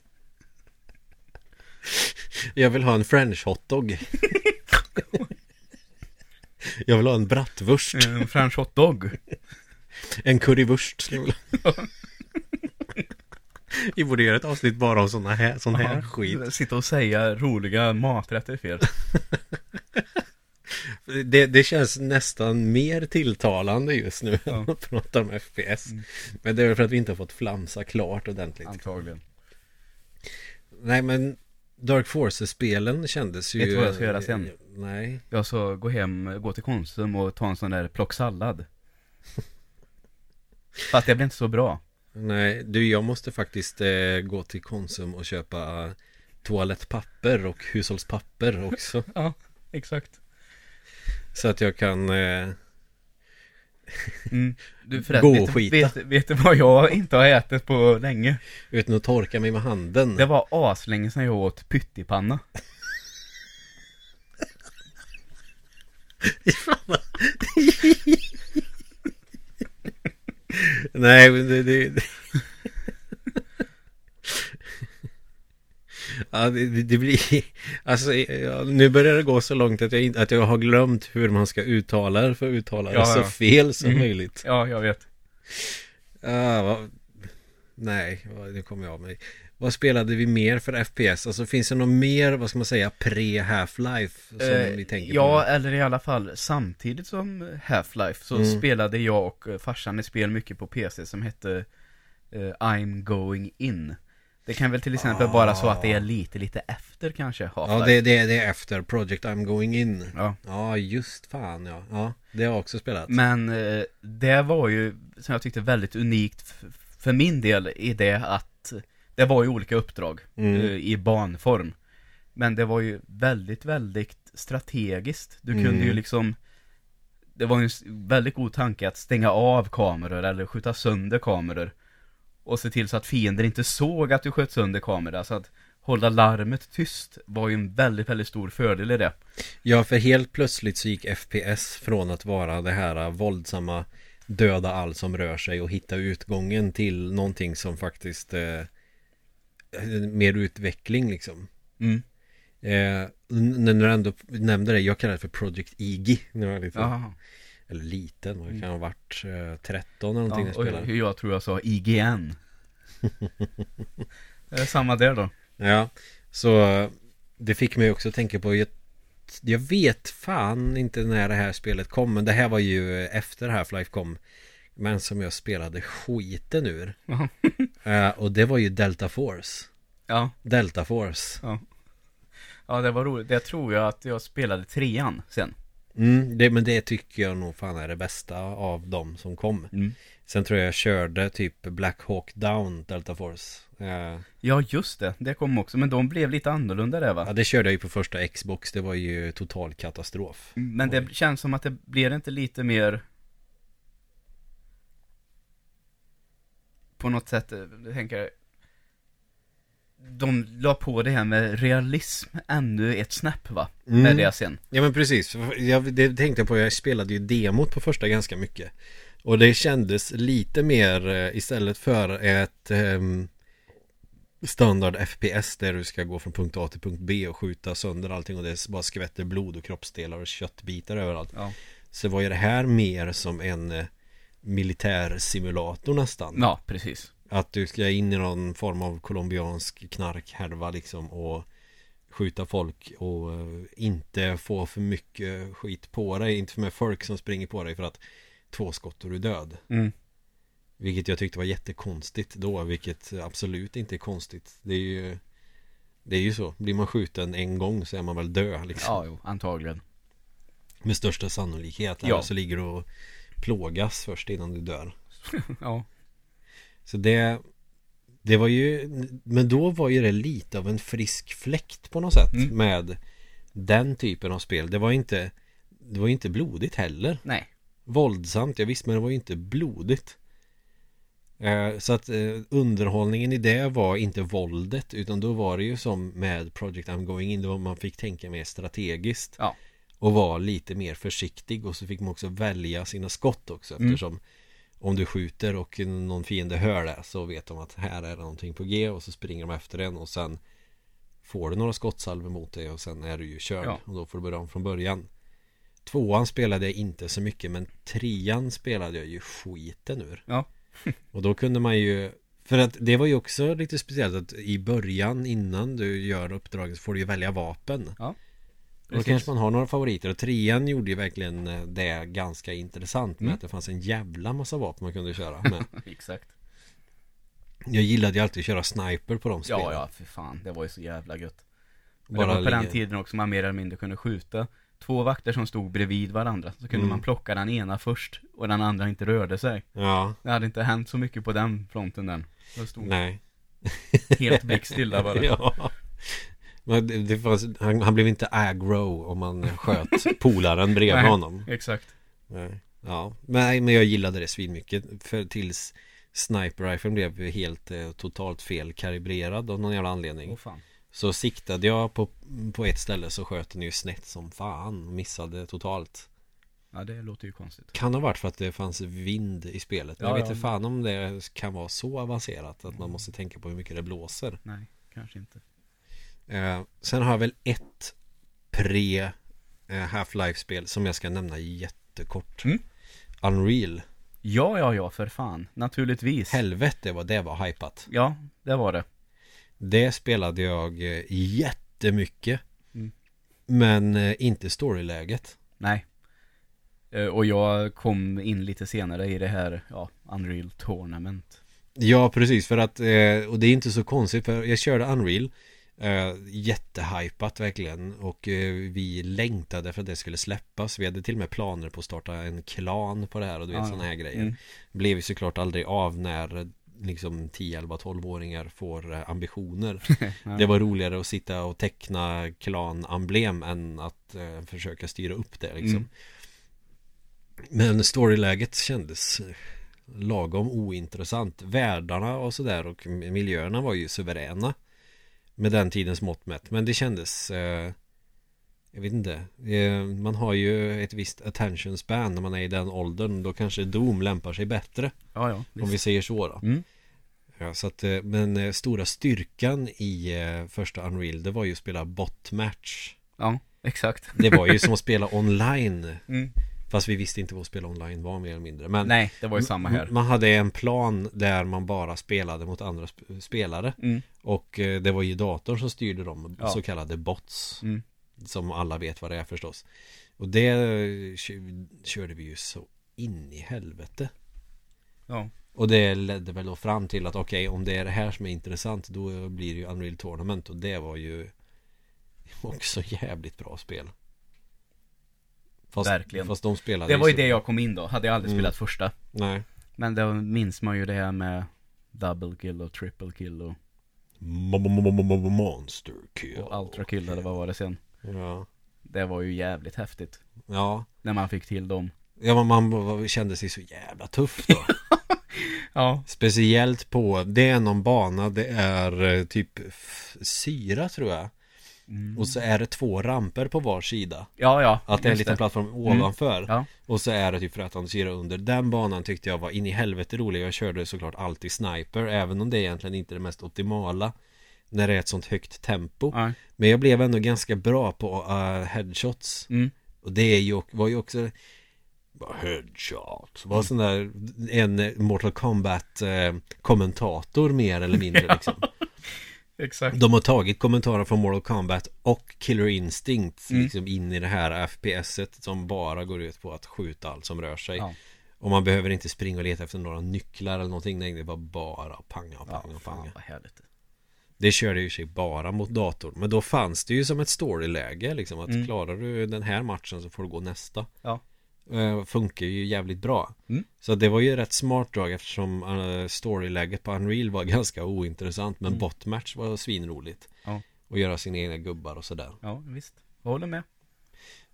Jag vill ha en french hotdog Jag vill ha en bratwurst En french hotdog. En currywurst skulle jag vilja ha. Vi borde göra ett avsnitt bara om såna här, sån här skit Sitta och säga roliga maträtter fel. det, det känns nästan mer tilltalande just nu Ja. än att prata om FPS Mm. Men det är väl för att vi inte har fått flamsa klart ordentligt Antagligen. Nej men Dark Forces-spelen kändes ju Vet du vad jag ska göra sen? Nej Jag så gå hem, gå till Konsum och ta en sån där plocksallad. För att det blir inte så bra. Nej, du jag måste faktiskt eh, gå till Konsum och köpa toalettpapper och hushållspapper också Ja, exakt. Så att jag kan eh, Mm. Du Gå förresten, och vet, skita. vet, vet du vad jag inte har ätit på länge? utan att torka mig med handen Det var aslänge sedan jag åt pyttipanna. Nej, men det, det. Ja, det, det- blir Alltså, nu börjar det gå så långt att jag, att jag har glömt hur man ska uttala det för att uttala det Ja, så ja. fel som Mm. möjligt Ja, jag vet. ah, vad... Nej, nu kommer jag av mig Vad spelade vi mer för FPS? Alltså finns det något mer, vad ska man säga, pre-Half-Life som Eh, vi tänker ja, på? eller i alla fall samtidigt som Half-Life så Mm. spelade jag och eh, farsan ett spel mycket på PC som hette eh, I'm going in. Det kan väl till exempel vara så att det är lite, lite efter kanske Half-Life. Ja, det, det, det är efter Project I'm going in Ja. Ja, just fan ja Ja, det har jag också spelat Men eh, det var ju, som jag tyckte, väldigt unikt för min del i det att det var ju olika uppdrag Mm. eh, i banform. Men det var ju väldigt, väldigt strategiskt. Du kunde Mm. ju liksom Det var ju en väldigt god tanke att stänga av kameror eller skjuta sönder kameror. Och se till så att fiender inte såg att du sköt sönder kameror. Så att hålla larmet tyst var ju en väldigt, väldigt stor fördel i det. Ja, för helt plötsligt så gick FPS från att vara det här äh, våldsamma döda allt som rör sig och hitta utgången till någonting som faktiskt eh, mer utveckling liksom. Mm. Eh, när du ändå nämnde det, jag kallar det för Project Iggy. När jag var liten. Eller liten, vad Mm. kan ha varit eh, 13 eller någonting Ja, när jag spelade. jag tror jag sa IGN. det är samma där då. Ja, så det fick mig också att tänka på jag, jag vet fan inte när det här spelet kom Men det här var ju efter Half-Life kom Men som jag spelade skiten ur. Eh, Och det var ju Delta Force Ja, Delta Force ja. Ja, det var roligt. Det tror jag att jag spelade trean sen. mm, det, Men det tycker jag nog fan är det bästa av dem som kom Mm. Sen tror jag jag körde typ Black Hawk Down Delta Force Eh, Ja, just det. Det kom också. Men de blev lite annorlunda där va? Ja det körde jag ju på första Xbox Det var ju total katastrof Men det känns som att det blir inte lite mer på något sätt, eh, jag tänker de la på det här med realism ännu ett snäpp va? Mm. Med det sen. Ja men precis, jag, det tänkte jag på, jag spelade ju demot på första ganska mycket Och det kändes lite mer eh, istället för ett um, standard FPS där du ska gå från punkt A till punkt B och skjuta sönder allting och det bara skvätter blod och kroppsdelar och köttbitar överallt Ja. Så var ju det här mer som en eh, militärsimulator nästan Ja, precis. Att du ska in i någon form av colombiansk knarkhärva liksom och skjuta folk och eh, inte få för mycket skit på dig. Inte för med folk som springer på dig för att två skott och du är död. Mm. Vilket jag tyckte var jättekonstigt då, vilket absolut inte är konstigt. Det är ju Det är ju så, blir man skjuten en gång så är man väl död liksom. Ja, jo, antagligen. Med största sannolikhet. Ja. Eller så ligger du och plågas först innan du dör. Ja. Så det Det var ju Men då var ju det lite av en frisk fläkt på något sätt Mm. med Den typen av spel Det var inte Det var inte blodigt heller Nej. Våldsamt, ja visst men det var ju inte blodigt eh, Så att eh, underhållningen i det var inte våldet Utan då var det ju som med Project I'm Going In Då man fick tänka mer strategiskt Ja. Och vara lite mer försiktig Och så fick man också välja sina skott också Mm. Eftersom Om du skjuter och någon fiende hör det Så vet de att här är det någonting på G Och så springer de efter en och sen Får du några skottsalver mot dig och sen är du ju körd Ja. Och då får du börja om från början Tvåan spelade jag inte så mycket men trean spelade jag ju skiten ur Ja. Och då kunde man ju För att det var ju också lite speciellt att i början innan du gör uppdraget så får du ju välja vapen Ja. Och då kanske man har några favoriter och trean gjorde ju verkligen eh, det ganska intressant med Mm. att det fanns en jävla massa vapen man kunde köra med Exakt. Jag gillade ju alltid att köra sniper på de spelen Ja, ja, för fan. Det var ju så jävla gött. Bara det var på den tiden också man mer eller mindre kunde skjuta två vakter som stod bredvid varandra. Så kunde Mm. man plocka den ena först och den andra inte rörde sig. Ja, Det hade inte hänt så mycket på den fronten den. Nej helt blickstilla bara. Ja Men det, det fanns, han, han blev inte aggro om man sköt polaren bredvid Nej. honom Exakt. Nej. Ja, men, men jag gillade det svinmycket för tills Sniper Rifle blev helt eh, totalt fel kalibrerad av någon jävla anledning Åh fan. Så siktade jag på, på ett ställe så sköt den ju snett som fan Missade totalt Ja, det låter ju konstigt. Kan ha varit för att det fanns vind i spelet Ja, jag vet ja. inte fan om det kan vara så avancerat Att man måste tänka på hur mycket det blåser Nej, kanske inte. Eh, Sen har jag väl ett pre eh, Half-Life-spel som jag ska nämna jättekort Mm. Unreal Ja, ja, ja, för fan. Naturligtvis. Helvete vad det var hypat Ja, det var det. Det spelade jag eh, jättemycket Mm. Men eh, inte storyläget Nej. Och jag kom in lite senare i det här, ja, Unreal Tournament. Ja precis för att Och det är inte så konstigt för jag körde Unreal eh, Jättehypat verkligen Och eh, vi längtade för att det skulle släppas Vi hade till och med planer på att starta en klan på det här och du vet Ja, sådana här grejer Mm. Blev ju såklart aldrig av när Liksom 10, 11, 12-åringar får eh, ambitioner Ja. Det var roligare att sitta och teckna klan-emblem än att eh, försöka styra upp det liksom. Mm. Men storyläget kändes lagom ointressant. Världarna och sådär och miljöerna var ju suveräna. Med den tidens mått mätt. Men det kändes eh, Jag vet inte eh, Man har ju ett visst attention span när man är i den åldern. Då kanske Doom lämpar sig bättre. Ja, ja. Om Visst. vi säger så då. Mm. Ja, så att, eh, men eh, stora styrkan i eh, första Unreal det var ju att spela botmatch. Ja, exakt. Det var ju som att spela online. Mm. Fast vi visste inte vad spela online var mer eller mindre. Men Nej, det var ju samma här. man hade en plan där man bara spelade mot andra sp- spelare. Mm. Och eh, det var ju datorn som styrde dem, Ja. så kallade bots. Mm. Som alla vet vad det är förstås. Och det eh, kö- körde vi ju så in i helvete. Ja. Och det ledde väl då fram till att okej om det är det här som är intressant då blir det ju Unreal Tournament och det var ju också jävligt bra spel. Fast, Verkligen. Fast de spelade Det var ju det jag kom in då. Hade jag aldrig Mm. spelat första. Nej. Men då minns man ju det här med double kill och triple kill och, Monster kill. och ultra kill eller vad var det sen. Ja. Det var ju jävligt häftigt. Ja. När man fick till dem. Ja men man kände sig så jävla tuff då. Ja. Speciellt på, det är någon bana, det är eh, typ syra tror jag Mm. Och så är det två ramper på var sida Ja, ja. Att det är en liten plattform ovanför Ja. Och så är det typ frätande syra under Den banan tyckte jag var in i helvete rolig Jag körde såklart alltid sniper Även om det egentligen inte är det mest optimala När det är ett sånt högt tempo Ja. Men jag blev ändå ganska bra på uh, headshots Mm. Och det är ju, var ju också Headshot Var sån där En Mortal Kombat eh, Kommentator mer eller mindre liksom Exakt. De har tagit kommentarer från Mortal Kombat och Killer Instinct Mm. liksom in i det här FPSet som bara går ut på att skjuta allt som rör sig Ja. Och man behöver inte springa och leta efter några nycklar eller någonting Nej, det var bara panga, Ja, panga, fan panga vad härligt. Det körde ju sig bara mot dator Men då fanns det ju som ett storyläge liksom att Mm. klarar du den här matchen så får du gå nästa Ja. Eh, Funkar ju jävligt bra Mm. Så det var ju rätt smart drag eftersom uh, storyläget på Unreal var ganska ointressant Men Mm. botmatch var svinroligt Ja. Och göra sina egna gubbar och sådär Ja, visst. Jag håller med.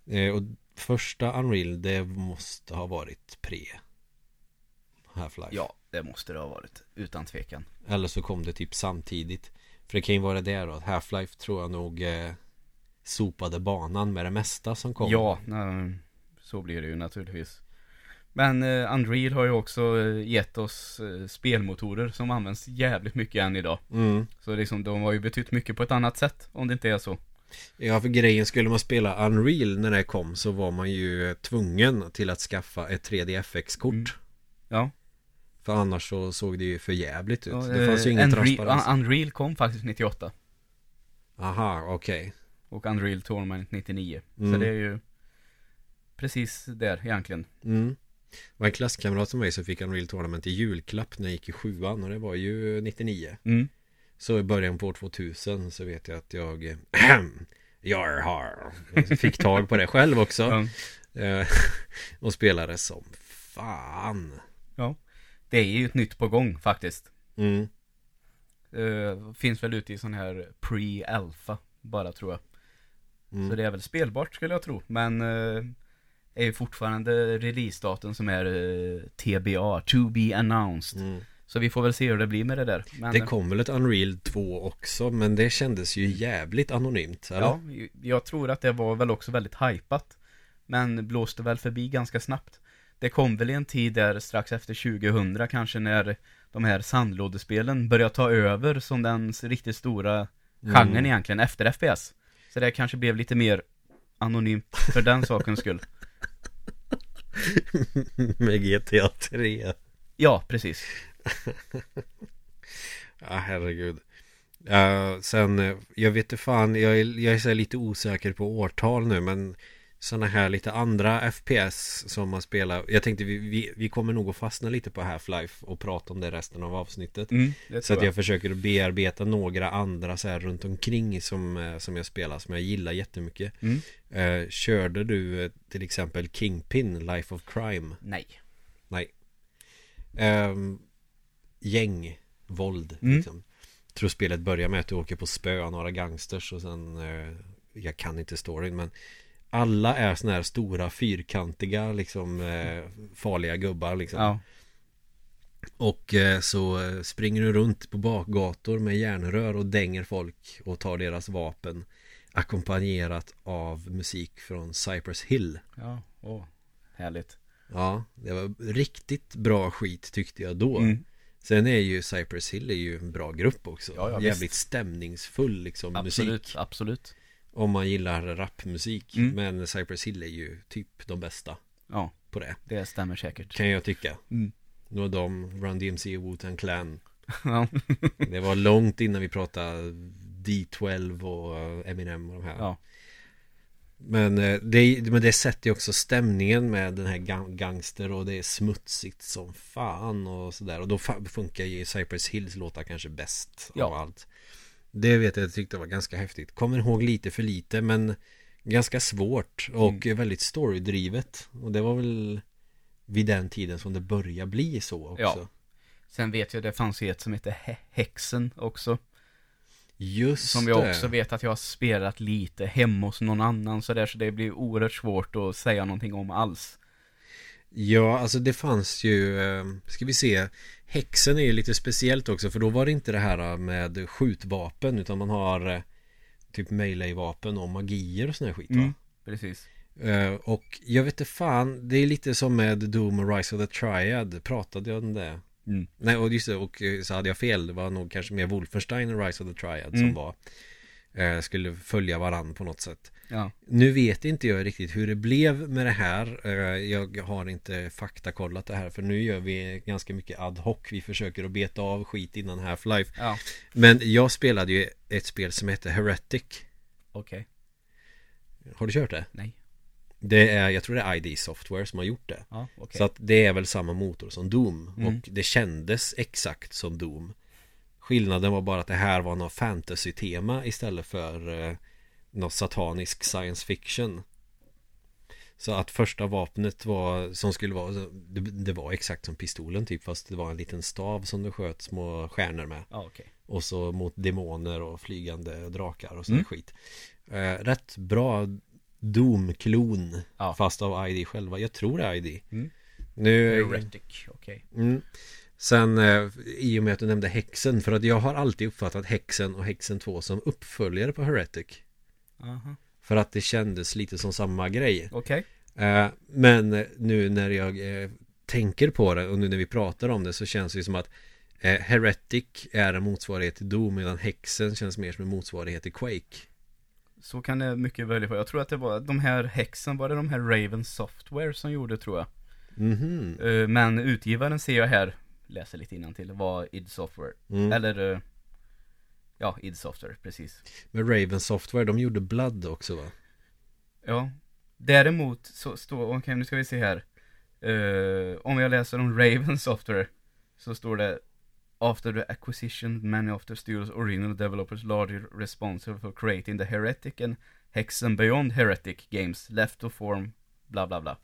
eh, Och första Unreal det måste ha varit pre Half-Life Ja, det måste det ha varit. Utan tvekan. Eller så kom det typ samtidigt För det kan ju vara det då att Half-Life tror jag nog eh, Sopade banan med det mesta som kom Ja, nej, så blir det ju naturligtvis. Men eh, Unreal har ju också eh, gett oss eh, spelmotorer som används jävligt mycket än idag. mm. Så liksom, de har ju betytt mycket på ett annat sätt, om det inte är så. Ja för grejen skulle man spela Unreal när det kom så var man ju tvungen till att skaffa ett 3DFX-kort Mm. Ja. För annars så såg det ju för jävligt ut Ja, Det fanns ju eh, ingen transparens Unreal kom faktiskt 98. Aha, okej Och Unreal Tournament 99. Så Mm. det är ju precis där egentligen. mm. Det var en klasskamrat som mig som fick Unreal Tournament i julklapp när jag gick i sjuan och det var ju 99 Mm. Så i början på år 2000 så vet jag att jag Jag har Fick tag på det själv också Ja. Eh, Och spelade som fan Det är ju ett nytt på gång faktiskt. mm. Eh, finns väl ute i sån här pre-alpha bara tror jag. Mm. Så det är väl spelbart skulle jag tro. Men eh, är ju fortfarande releasedatum som är eh, TBA, to be announced. Mm. Så vi får väl se hur det blir med det där. Men, Det kom väl ett Unreal 2 också men det kändes ju jävligt anonymt eller? Ja, jag tror att det var väl också väldigt hypat. Men blåste väl förbi ganska snabbt. Det kom väl i en tid där strax efter 2000 kanske när de här sandlådespelen började ta över som den riktigt stora genren Mm. egentligen efter FPS. Så det kanske blev lite mer anonymt för den sakens skull. Med GTA 3 Ja, precis. Ja herregud uh, Sen, eh, jag vet inte fan Jag är, jag är lite osäker på årtal nu men Sådana här lite andra FPS som man spelar Jag tänkte vi, vi, vi kommer nog att fastna lite på Half-Life och prata om det resten av avsnittet Mm, Så att jag. jag försöker bearbeta några andra så här runt omkring som, eh, som jag spelar som jag gillar jättemycket Mm. Eh, Körde du eh, till exempel Kingpin, Life of Crime? Nej. Nej um, Gäng Våld Mm. liksom. Tror spelet börjar med att du åker på spö av några gangsters och sen eh, Jag kan inte storyn men Alla är såna här stora fyrkantiga liksom eh, Farliga gubbar liksom Ja. Och eh, så eh, springer du runt på bakgator med järnrör och dänger folk och tar deras vapen Ackompanjerat av musik från Cypress Hill Ja, åh. Härligt. Ja, det var riktigt bra skit tyckte jag då Mm. Sen är ju Cypress Hill är ju en bra grupp också Ja, ja, Jävligt visst. stämningsfull liksom Absolut, musik absolut. Om man gillar rapmusik Mm. Men Cypress Hill är ju typ de bästa Ja, på det det stämmer säkert. Kan jag tycka Mm. Nu var de, Run DMC och Wu-Tang Clan ja. Det var långt innan vi pratade D12 och eh, Eminem och de här ja. Men, eh, det, men det sätter ju också stämningen med den här gang- gangster och det är smutsigt som fan och sådär Och då funkar ju Cypress Hills låtar kanske bäst Ja. av allt Det vet jag, jag tyckte var ganska häftigt Kommer ihåg lite för lite men Ganska svårt och väldigt storydrivet Och det var väl Vid den tiden som det började bli så också Ja. Sen vet jag det fanns ju ett som heter He- Hexen också. Just Som jag det. också vet att jag har spelat lite hemma hos någon annan sådär så det blir oerhört svårt att säga någonting om alls. Ja, alltså det fanns ju, eh, ska vi se Häxen är ju lite speciellt också för då var det inte det här med skjutvapen utan man har eh, Typ melee-vapen och magier och sån här skit va? Mm, precis. Eh, och jag vet inte fan, det är lite som med Doom och Rise of the Triad Pratade jag om det? Mm. Nej, och just det, och eh, så hade jag fel Det var nog kanske mer Wolfenstein och Rise of the Triad Mm. som var eh, Skulle följa varann på något sätt Ja. Nu vet inte jag riktigt hur det blev med det här Eh, Jag har inte faktakollat det här För nu gör vi ganska mycket ad hoc Vi försöker att beta av skit innan Half-Life Ja, Men jag spelade ju ett spel som heter Heretic okej. Har du kört det? Nej. Det är, jag tror det är ID Software som har gjort det Ja, okej. Så att det är väl samma motor som Doom Mm. Och det kändes exakt som Doom Skillnaden var bara att det här var något fantasy-tema istället för eh, något satanisk science fiction Så att första vapnet var som skulle vara det, det var exakt som pistolen typ Fast det var en liten stav som du sköt små stjärnor med Ja, okej. Och så mot demoner och flygande drakar och sån Mm. skit eh, Rätt bra Doom-klon Ja. Fast av ID själva Jag tror det är ID Mm. Nu Heretic, okej. mm. Sen eh, i och med att du nämnde Häxen För att jag har alltid uppfattat Häxen och Häxen 2 som uppföljare på Heretic Aha. För att det kändes lite som samma grej Okej. eh, Men nu när jag eh, tänker på det och nu när vi pratar om det så känns det som att eh, Heretic är en motsvarighet till Doom medan Häxen känns mer som en motsvarighet till Quake Så kan det mycket väl vara. Jag tror att det var de här häxen, var det de här Raven Software som gjorde tror jag. Mhm Eh, Men utgivaren ser jag här, läser lite till var id Software. mm. Eller, ja, id Software, precis. Men Raven Software, de gjorde Blood också va? Ja. Däremot så står, okej nu ska vi se här. Eh, om jag läser om Raven Software så står det After the acquisition, many of the studios original developers largely responsible for creating the Heretic and Hexen Beyond Heretic games left to form bla bla bla.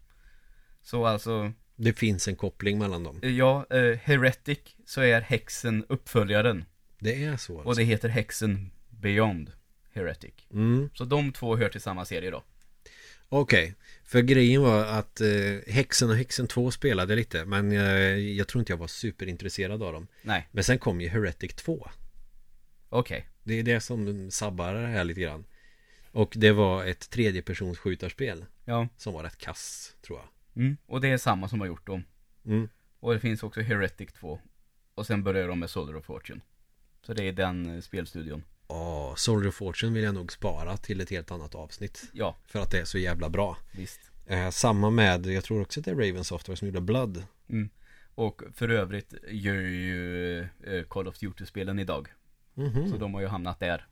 Så alltså, Det finns en koppling mellan dem ja, eh, Heretic så är Hexen uppföljaren. Det är så alltså. Och det heter Hexen Beyond Heretic. mm. Så de två hör till samma serie då. Okej, för grejen var att eh, Häxen och Häxen 2 spelade lite Men eh, jag tror inte jag var superintresserad av dem Nej, Men sen kom ju Heretic 2 okej. Det är det som sabbar det här lite grann Och det var ett tredjepersons skjutarspel Ja. Som var rätt kass, tror jag Mm. Och det är samma som har gjort dem. mm. Och det finns också Heretic 2. Och sen börjar de med Soldier of Fortune. Så det är den eh, spelstudion. Åh, Soldier of Fortune vill jag nog spara till ett helt annat avsnitt Ja, För att det är så jävla bra visst. eh, Samma med, jag tror också att det är Raven Software som gjorde Blood Mm. Och för övrigt gör ju eh, Call of Duty-spelen idag. Mhm. Så de har ju hamnat där.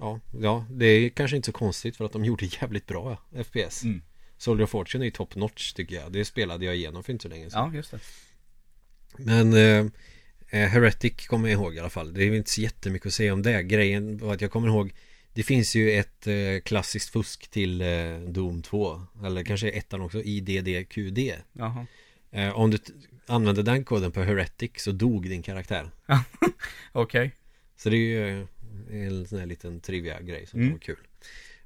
Ja, ja, det är kanske inte så konstigt för att de gjorde jävligt bra FPS Mm. Soldier of Fortune är ju top notch tycker jag Det spelade jag igenom för inte så länge sedan Ja, just det. Men eh, Heretic kommer jag ihåg i alla fall Det är inte så jättemycket att säga om det Grejen var att jag kommer ihåg Det finns ju ett eh, klassiskt fusk till eh, Doom 2 Eller kanske ettan också IDDQD Jaha. eh, Om du använde den koden på Heretic så dog din karaktär Okej. Så det är ju eh, en sån här liten trivia grej som Mm. var kul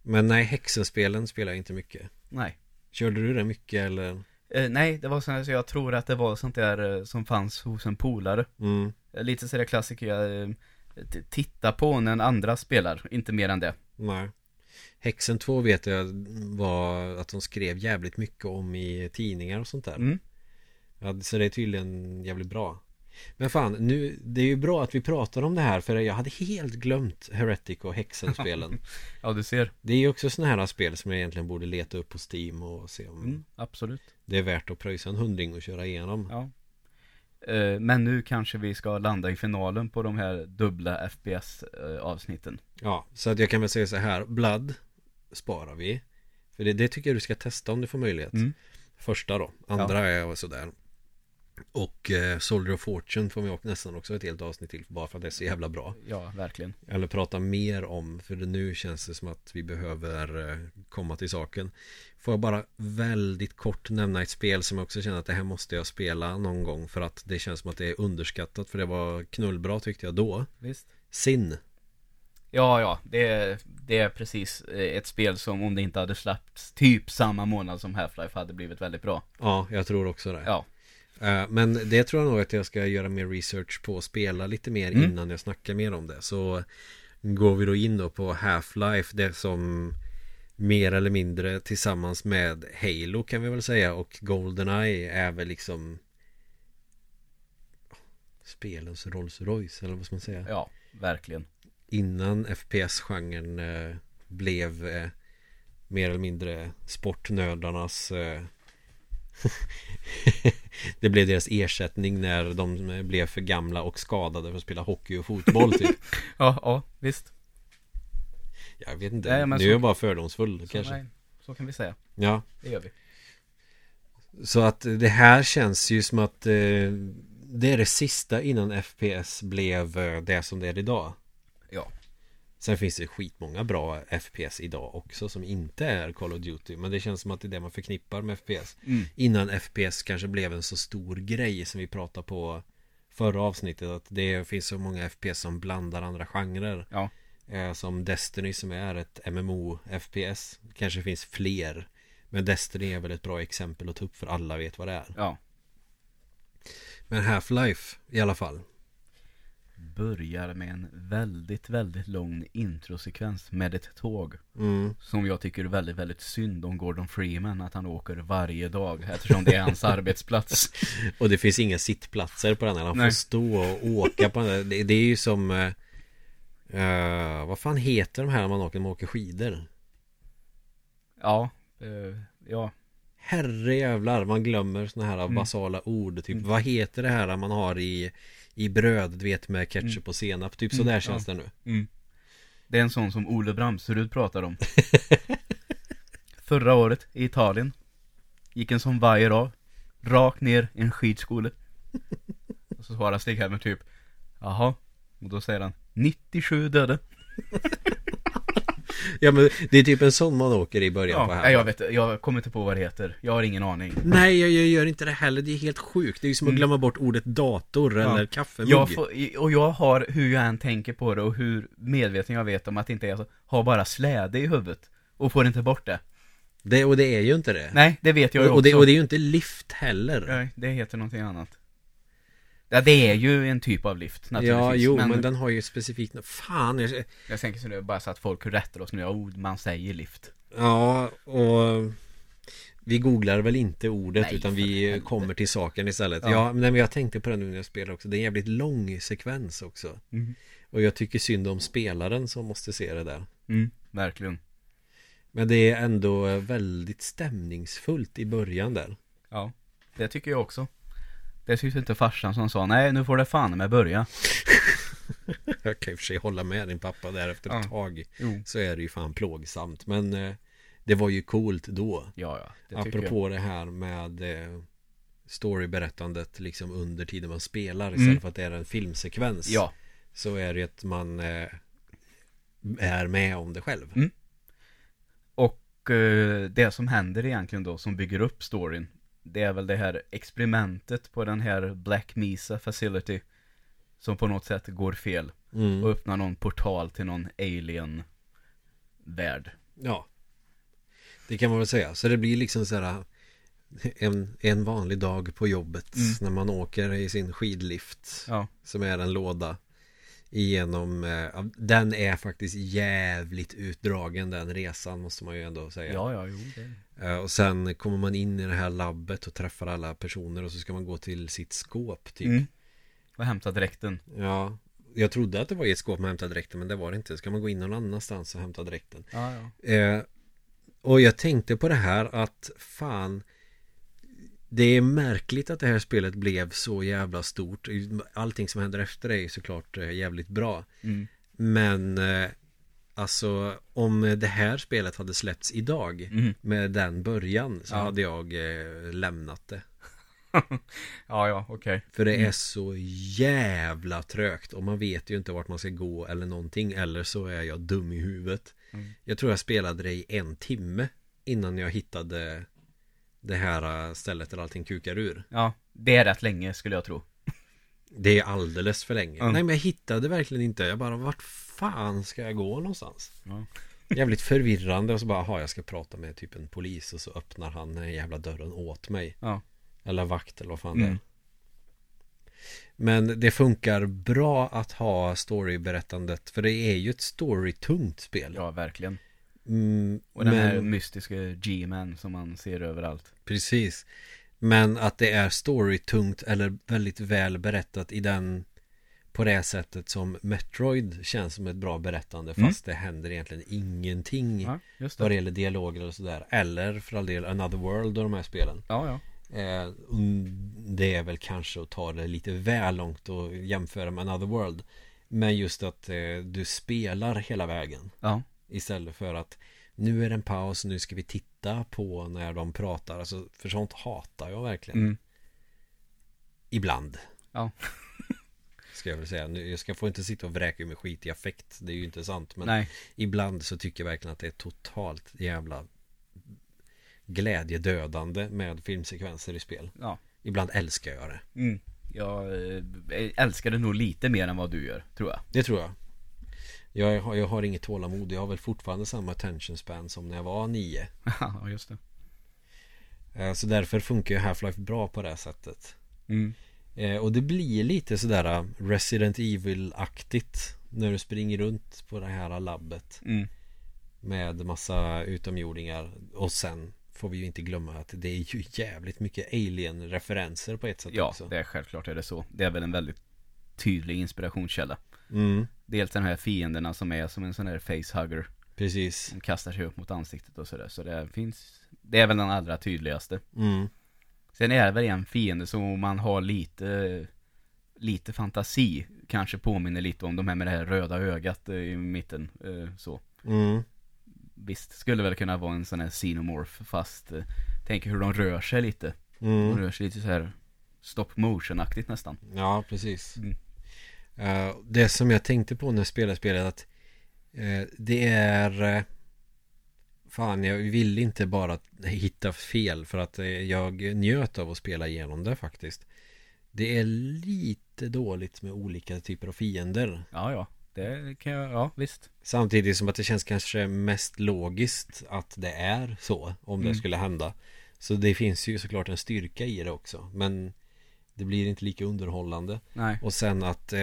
Men nej, häxenspelen spelar jag inte mycket Nej. Körde du det mycket eller? Eh, nej, det var så här, så jag tror att det var sånt där eh, som fanns hos en polare. Mm, Eh, Lite sådär klassiker jag eh, t- tittar på när en andra spelar, inte mer än det. nej Häxen 2 vet jag var att de skrev jävligt mycket om i tidningar och sånt där Mm. ja, Så det är tydligen jävligt bra Men fan, nu, det är ju bra att vi pratar om det här för jag hade helt glömt Heretic och Häxen-spelen Ja, du ser. Det är ju också sådana här spel som jag egentligen borde leta upp på Steam och se om Mm, absolut. det är värt att pröjsa en hundring och köra igenom Ja. Eh, Men nu kanske vi ska landa i finalen på de här dubbla FPS-avsnitten. Ja, så att jag kan väl säga så här Blood sparar vi För det, det tycker jag du ska testa om du får möjlighet Mm. Första då, andra är sådär Och eh, Soldier of Fortune får vi också nästan också ett helt avsnitt till Bara för att det är så jävla bra Ja, verkligen. Eller prata mer om För nu känns det som att vi behöver eh, komma till saken Får jag bara väldigt kort nämna ett spel som jag också känner att det här måste jag spela någon gång För att det känns som att det är underskattat För det var knullbra tyckte jag då Visst. Sin Ja, ja, det är, det är precis eh, ett spel som om det inte hade släppts typ samma månad som Half-Life hade blivit väldigt bra. Ja, jag tror också det. Ja, Eh, Men det tror jag nog att jag ska göra mer research på och spela lite mer Mm. innan jag snackar mer om det. Så går vi då in då på Half-Life, det som mer eller mindre tillsammans med Halo kan vi väl säga och Goldeneye är väl liksom spelens Rolls Royce eller vad ska man säga? ja, verkligen. Innan FPS-genren eh, blev eh, mer eller mindre sportnördarnas eh, Det blev deras ersättning när de blev för gamla och skadade för att spela hockey och fotboll typ Ja, ja, visst. Jag vet inte, Nej, nu så- är jag bara fördomsfull Så, kanske nej, så kan vi säga. Ja, Det gör vi. så att det här känns ju som att eh, Det är det sista innan FPS blev eh, det som det är idag. Sen finns det skitmånga bra FPS idag också som inte är Call of Duty Men det känns som att det är det man förknippar med FPS Mm. Innan FPS kanske blev en så stor grej som vi pratade på Förra avsnittet att det finns så många FPS som blandar andra genrer Ja. eh, Som Destiny som är ett MMO FPS Kanske finns fler Men Destiny är väl ett bra exempel att ta upp för alla vet vad det är Ja. Men Half-Life i alla fall Börjar med en väldigt, väldigt lång introsekvens med ett tåg. mm. Som jag tycker är väldigt, väldigt synd om Gordon Freeman att han åker varje dag eftersom det är hans arbetsplats. Och det finns inga sittplatser på den här Han får Nej. stå och åka på den här. det, det är ju som eh, Vad fan heter de här när man åker, man åker skidor? Ja, eh, ja, Herre jävlar, man glömmer såna här Mm. basala ord Typ, Mm. vad heter det här man har i I bröd, du vet med ketchup Mm. och senap Typ Mm, sådär ja. känns det nu Det är en sån som Ole Bramserud pratar om. Förra året i Italien gick en sån vajer av. Rakt ner i en skidskola. Och så svarar Stig-Helmer typ Jaha. Och då säger han 97 döda. Ja men det är typ en sån man åker i början på Ja, här nej, jag vet Jag kommer inte på vad det heter. Jag har ingen aning. Nej jag, jag gör inte det heller, det är helt sjukt Det är ju som att Mm. glömma bort ordet dator Ja. eller kaffemugg Jag får, och jag har, hur jag än tänker på det och hur medveten jag vet om att det inte är så, har bara släde i huvudet. Och får inte bort det. det, Och det är ju inte det Nej, det vet jag ju och, och, det, också. och det är ju inte lift heller Nej, det heter någonting annat. Ja, det är ju en typ av lift naturligtvis. Ja, jo, men, den har ju specifikt Fan, jag, Jag tänker så nu bara så att folk rättar oss nu. Oh, man säger lift. Ja, och vi googlar väl inte ordet Nej, utan vi kommer till saken istället. Ja. Ja, men jag tänkte på det nu när jag spelade också. Det är en jävligt lång sekvens också. Mm. Och jag tycker synd om spelaren som måste se det där. Mm, verkligen. Men det är ändå väldigt stämningsfullt i början där. Ja, det tycker jag också. Det tyckte inte farsan som sa, nej nu får det fan med börja. Jag kan i och för sig hålla med din pappa där efter ett Ja. tag. Jo. Så är det ju fan plågsamt. Men eh, det var ju coolt då. Ja, ja, det Apropå det här med eh, storyberättandet liksom under tiden man spelar Mm. istället för att det är en filmsekvens. Ja, Så är det att man eh, är med om det själv. Mm. och eh, det som händer egentligen då som bygger upp storyn. Det är väl det här experimentet på den här Black Mesa Facility. Som på något sätt går fel. Mm. Och öppnar någon portal till någon alien värld. Ja. Det kan man väl säga. Så det blir liksom så här en, en vanlig dag på jobbet Mm. när man åker i sin skidlift Ja. som är en låda igenom eh, den är faktiskt jävligt utdragen den resan måste man ju ändå säga. Ja, ja, jo. Det... Eh, Och sen kommer man in i det här labbet och träffar alla personer och så ska man gå till sitt skåp typ. Mm. Och hämta dräkten. Ja, jag trodde att det var i ett skåp man hämtade dräkten men det var det inte. Ska man gå in någon annanstans och hämta dräkten. Ja, ja. Eh, och jag tänkte på det här att fan Det är märkligt att det här spelet blev så jävla stort Allting som händer efter det är såklart eh, jävligt bra Mm. Men eh, Alltså om det här spelet hade släppts idag Mm. Med den början så Ja. hade jag eh, lämnat det Ja, ja, okej. För det Mm. är så jävla trögt och man vet ju inte vart man ska gå eller någonting Eller så är jag dum i huvudet Mm. Jag tror jag spelade det i en timme Innan jag hittade Det här äh, stället där allting kukar ur Ja, det är rätt länge skulle jag tro. Det är alldeles för länge. Mm. Nej men jag hittade verkligen inte. Jag bara, vart fan ska jag gå någonstans? Ja. Jävligt förvirrande och så bara, aha, jag ska prata med typ en polis och så öppnar han den jävla dörren åt mig. Ja. Eller vakt eller vad fan det är. Mm. Men det funkar bra att ha storyberättandet För det är ju ett storytungt spel Ja, verkligen. Mm, Och den men, här mystiska G-man som man ser överallt. Precis Men att det är storytungt eller väldigt väl berättat i den På det sättet som Metroid känns som ett bra berättande Mm. Fast det händer egentligen ingenting Ja, just Vad det. det gäller dialoger och sådär Eller för all del Another World och de här spelen Ja, ja. Eh, det är väl kanske att ta det lite väl långt och jämföra med Another World Men just att eh, du spelar hela vägen Ja. Istället för att Nu är det en paus, nu ska vi titta på när de pratar alltså, För sånt hatar jag verkligen Mm. Ibland Ja. Ska jag väl säga nu, Jag ska få inte sitta och vräka mig skit i affekt Det är ju inte sant men Nej. Ibland så tycker jag verkligen att det är totalt jävla Glädjedödande med filmsekvenser i spel Ja. Ibland älskar jag det Mm. Jag eh, älskar det nog lite mer än vad du gör, tror jag. Det tror jag jag har, jag har inget tålamod Jag har väl fortfarande samma attention span som när jag var nio Ja, just det. Eh, Så därför funkar ju Half-Life bra på det sättet Mm. Eh, Och det blir lite sådär eh, Resident Evil-aktigt När du springer runt på det här labbet Mm. Med massa utomjordingar Och sen får vi ju inte glömma att det är ju jävligt mycket alien-referenser på ett sätt Ja, också det är självklart är det så. Det är väl en väldigt tydlig inspirationskälla. Mm, Dels den här fienderna som är som en sån här facehugger. Precis Som kastar sig upp mot ansiktet och sådär. Så det finns, det är väl den allra tydligaste. mm, Sen är det väl en fiende som om man har lite, lite fantasi. Kanske påminner lite om de här med det här röda ögat eh, i mitten. eh, Så. mm, Visst, skulle väl kunna vara en sån här xenomorph fast eh, Tänk hur de rör sig lite. De mm. rör sig lite så här stop motion-aktigt nästan. Ja, precis Mm. Eh, Det som jag tänkte på när jag spelade spelet att eh, Det är eh, Fan, jag vill inte bara hitta fel för att jag njöt av att spela igenom det faktiskt Det är lite dåligt med olika typer av fiender Ja, ja. Det kan jag, ja visst. Samtidigt som att det känns kanske mest logiskt att det är så Om det Mm. skulle hända Så det finns ju såklart en styrka i det också Men Det blir inte lika underhållande Nej. Och sen att eh,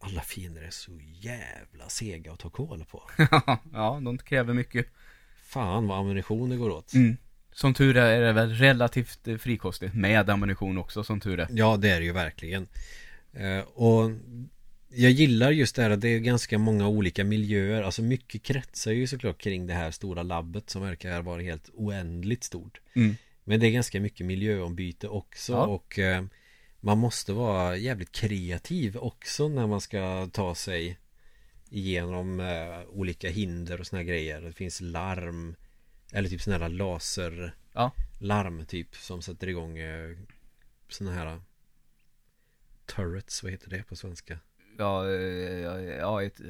alla fiender är så jävla sega att ta koll på ja, de kräver mycket. Fan vad ammunition det går åt Mm. Som tur är är det väl relativt eh, frikostigt med ammunition också som tur är. Ja det är det ju verkligen eh, Och Jag gillar just det här att det är ganska många olika miljöer Alltså mycket kretsar ju såklart kring det här stora labbet som verkar vara helt oändligt stort Mm. Men det är ganska mycket miljöombyte också Ja. och eh, Man måste vara jävligt kreativ också när man ska ta sig Igenom eh, olika hinder och såna här grejer Det finns larm Eller typ såna här laser Ja. Larm typ som sätter igång eh, Såna här Turrets, vad heter det på svenska? Ja, eh, ja, ja, ett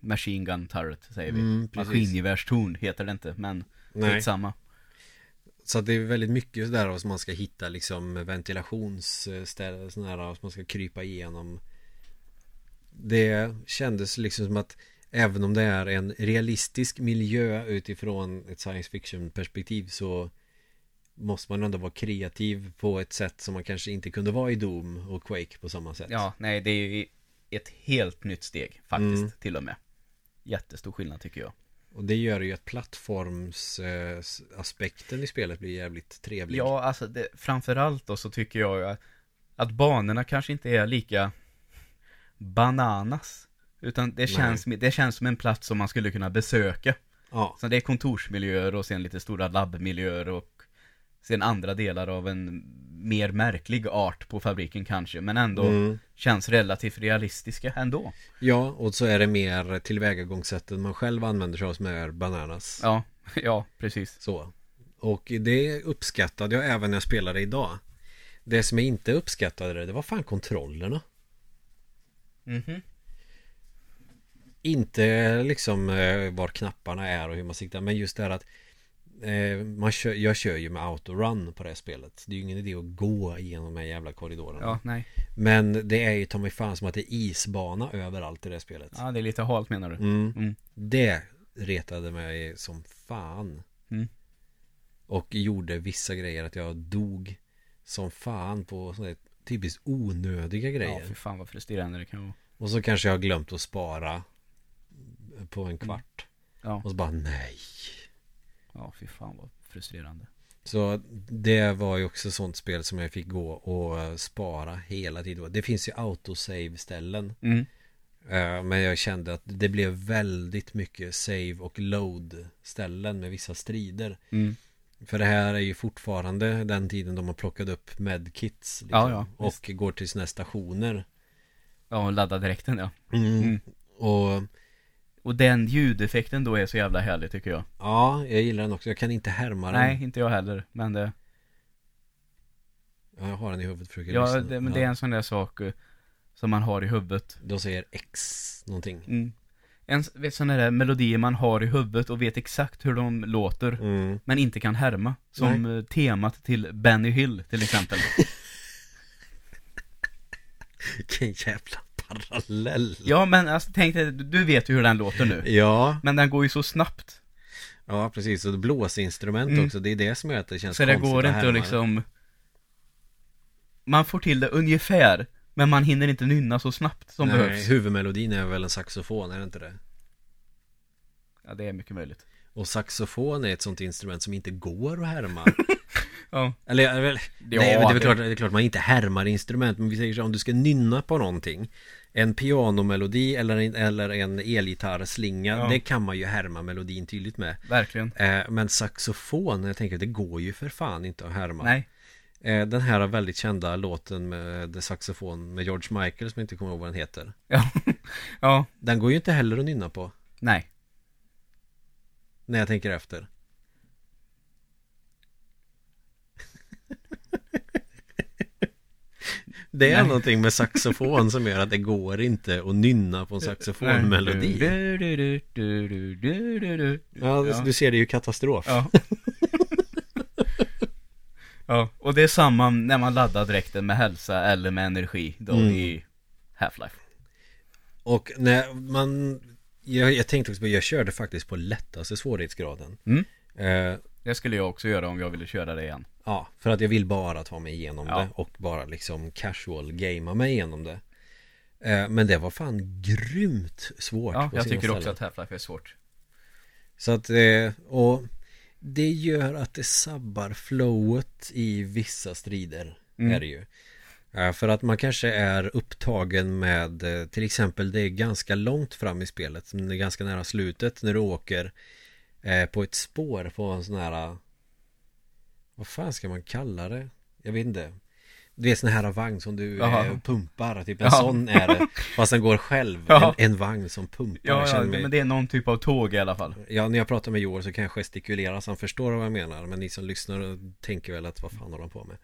machine gun turret säger vi. Mm. Maskingevärstorn heter det inte, men Nej, samma. Så att det är väldigt mycket sådär som man ska hitta liksom ventilationsställen sådana här som man ska krypa igenom Det kändes liksom som att även om det är en realistisk miljö utifrån ett science fiction perspektiv så måste man ändå vara kreativ på ett sätt som man kanske inte kunde vara i Doom och Quake på samma sätt. Ja, nej, det är ju ett helt nytt steg faktiskt, Mm. till och med. Jättestor skillnad tycker jag. Och det gör ju att plattformsaspekten i spelet blir jävligt trevlig. Ja, alltså det, framförallt då så tycker jag att, att banorna kanske inte är lika bananas. Utan det känns, det känns som en plats som man skulle kunna besöka. ja. Så det är kontorsmiljöer och sen lite stora labbmiljöer och sen andra delar av en mer märklig art på fabriken kanske. Men ändå Mm. känns relativt realistiska ändå. Ja, och så är det mer tillvägagångssättet man själv använder sig av som är bananas. Ja, ja precis. Så. Och det uppskattade jag även när jag spelade idag. Det som jag inte uppskattade det var fan kontrollerna. Mhm. Inte liksom eh, var knapparna är och hur man siktar men just det här att man kör, jag kör ju med autorun på det här spelet. Det är ju ingen idé att gå igenom de här jävla korridorerna. Ja, nej. Men det är ju ta mig fan som att det är isbana överallt i det här spelet. Ja, det är lite halt menar du? Mm. Mm. Det retade mig som fan. Mm. Och gjorde vissa grejer att jag dog som fan på sådana typiskt onödiga Ja, grejer. för fan vad frustrerande det kan vara. och så kanske jag har glömt att spara på en kvart. Ja, Och så bara nej. Ja fy fan vad frustrerande. Så det var ju också sånt spel som jag fick gå och spara hela tiden. Det finns ju autosave-ställen. Mm. Eh, Men jag kände att det blev väldigt mycket save och load ställen med vissa strider. Mm. För det här är ju fortfarande den tiden de har plockat upp medkits. Liksom, Ja, ja, och går till sina stationer. Ja, och ladda direkten ja. Mm. Mm. Och Och den ljudeffekten då är så jävla härlig tycker jag. ja, jag gillar den också. Jag kan inte härma den. Nej, inte jag heller. Men det, Ja, Jag har den i huvudet, försöker ja, lyssna. det, men det är en sån där sak eh, som man har i huvudet. De säger X någonting. Mm. En vet, sån där melodier man har i huvudet och vet exakt hur de låter. Mm. Men inte kan härma. Som eh, temat till Benny Hill till exempel. Vilken jävla parallell. ja, men alltså tänk dig, du vet ju hur den låter nu. Ja, Men den går ju så snabbt. ja precis. Och blåsinstrument Mm. också. Det är det som gör att det känns Så det konstigt går inte att det. liksom Man får till det ungefär Men man hinner inte nynna så snabbt som Nej, behövs huvudmelodin är väl en saxofon, är det inte det? Ja det är mycket möjligt Och saxofon är ett sånt instrument som inte går att härma. Ja Eller, Ja, nej, men det är det- klart, det är klart man inte härmar instrument, men vi säger så om du ska nynna på någonting En pianomelodi eller en, eller en elgitarrslinga, Ja. det kan man ju härma melodin tydligt med. Verkligen. Eh, Men saxofon, jag tänker det går ju för fan inte att härma. Nej. Eh, Den här väldigt kända låten med The saxofon med George Michael som jag inte kommer ihåg vad den heter. Ja. Ja. Den går ju inte heller att nynna på. Nej. När jag tänker efter Det är Nej. någonting med saxofon som gör att det går inte att nynna på en saxofonmelodi Ja. du ser det är ju katastrof Ja Ja, och det är samma när man laddar dräkten med hälsa eller med energi då Mm. i Half-Life Och när man jag, jag tänkte också på, jag körde faktiskt på lättaste svårighetsgraden Mm. eh, Det skulle jag också göra om jag ville köra det igen. Ja, för att jag vill bara ta mig igenom Ja. det och bara liksom casual gamea mig igenom det. Eh, Men det var fan grymt svårt Ja, jag tycker också att Half-Life är svårt. Så att, eh, och det gör att det sabbar flowet i vissa strider Mm. är det ju. Eh, För att man kanske är upptagen med till exempel det är ganska långt fram i spelet Det är ganska nära slutet när du åker eh, på ett spår på en sån här Vad fan ska man kalla det? Jag vet inte. Det är sån här vagn som du eh, pumpar, typ en Ja. sån är det. Fast den går själv, Ja. en, en vagn som pumpar Ja, ja mig- men det är någon typ av tåg i alla fall. Ja, när jag pratar med Joel så kan jag gestikulera så han förstår vad jag menar. Men ni som lyssnar tänker väl att vad fan har de på med?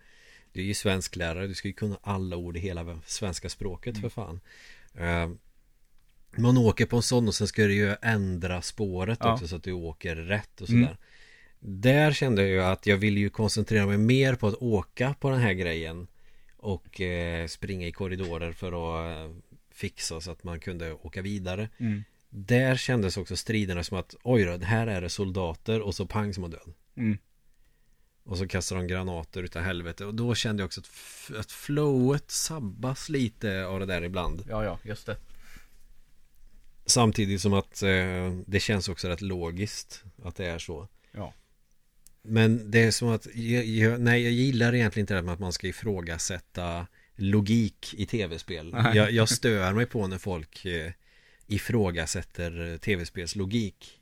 Du är ju svensklärare, du ska ju kunna alla ord i hela svenska språket för fan. Eh, Man åker på en sån och sen ska du ju ändra spåret Ja. också så att du åker rätt och Mm. sådär Där kände jag ju att jag ville ju koncentrera mig mer på att åka på den här grejen Och eh, springa i korridorer för att eh, fixa så att man kunde åka vidare mm. där kändes också striderna som att oj då, här är det soldater och så pang som man död. Mm. Och så kastar de granater utav helvete och då kände jag också att, att flowet sabbas lite av det där ibland. Ja, ja, just det Samtidigt som att eh, det känns också rätt logiskt att det är så. Ja. Men det är som att, jag, jag, nej jag gillar egentligen inte det med att man ska ifrågasätta logik i tv-spel. Jag, jag stör mig på när folk eh, ifrågasätter eh, tv-spels logik.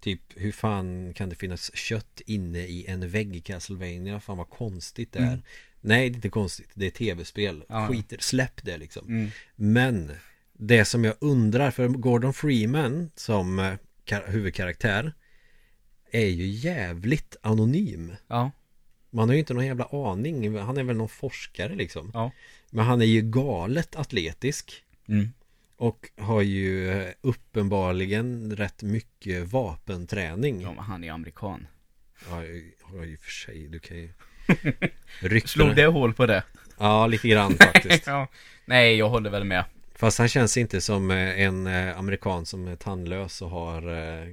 Typ, hur fan kan det finnas kött inne i en vägg i Castlevania? Fan vad konstigt det är. Mm. Nej, det är inte konstigt. Det är tv-spel. Ja. Skiter, släpp det liksom. Mm. Men det som jag undrar, för Gordon Freeman som eh, kar- huvudkaraktär är ju jävligt anonym. Ja, Man har ju inte någon jävla aning. Han är väl någon forskare liksom. ja Men han är ju galet atletisk. mm. Och har ju eh, uppenbarligen rätt mycket vapenträning. ja men han är amerikan Ja, i och för sig, du kan ju rycka Slog det hål på det? Ja, lite grann faktiskt ja. Nej, jag håller väl med. Fast han känns inte som eh, en eh, amerikan som är tandlös och har eh,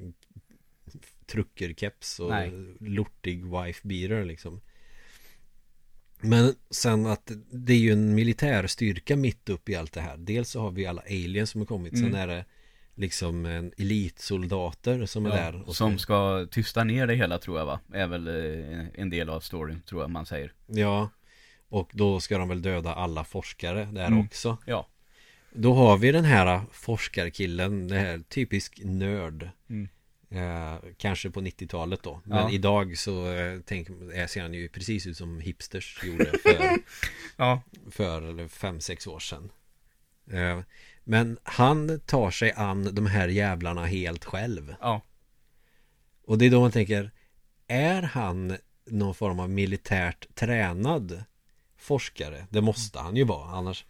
truckerkeps och Nej. lortig wife beater liksom. Men sen att det är ju en militär styrka mitt upp i allt det här. Dels så har vi alla aliens som har kommit. Sen Mm. är det liksom en elitsoldater som är Ja, där. Och som ska tysta ner det hela tror jag va? Är väl eh, en del av storyn tror jag man säger. ja. Och då ska de väl döda alla forskare där Mm. också. Ja. Då har vi den här forskarkillen, det här typisk nörd. Mm. Eh, kanske på 90-talet då. Men Ja. idag så eh, tänk, ser han ju precis ut som hipsters gjorde för, Ja. för 5-6 år sedan. Eh, men han tar sig an de här jävlarna helt själv. Ja. Och det är då man tänker, är han någon form av militärt tränad forskare? Det måste han ju vara annars.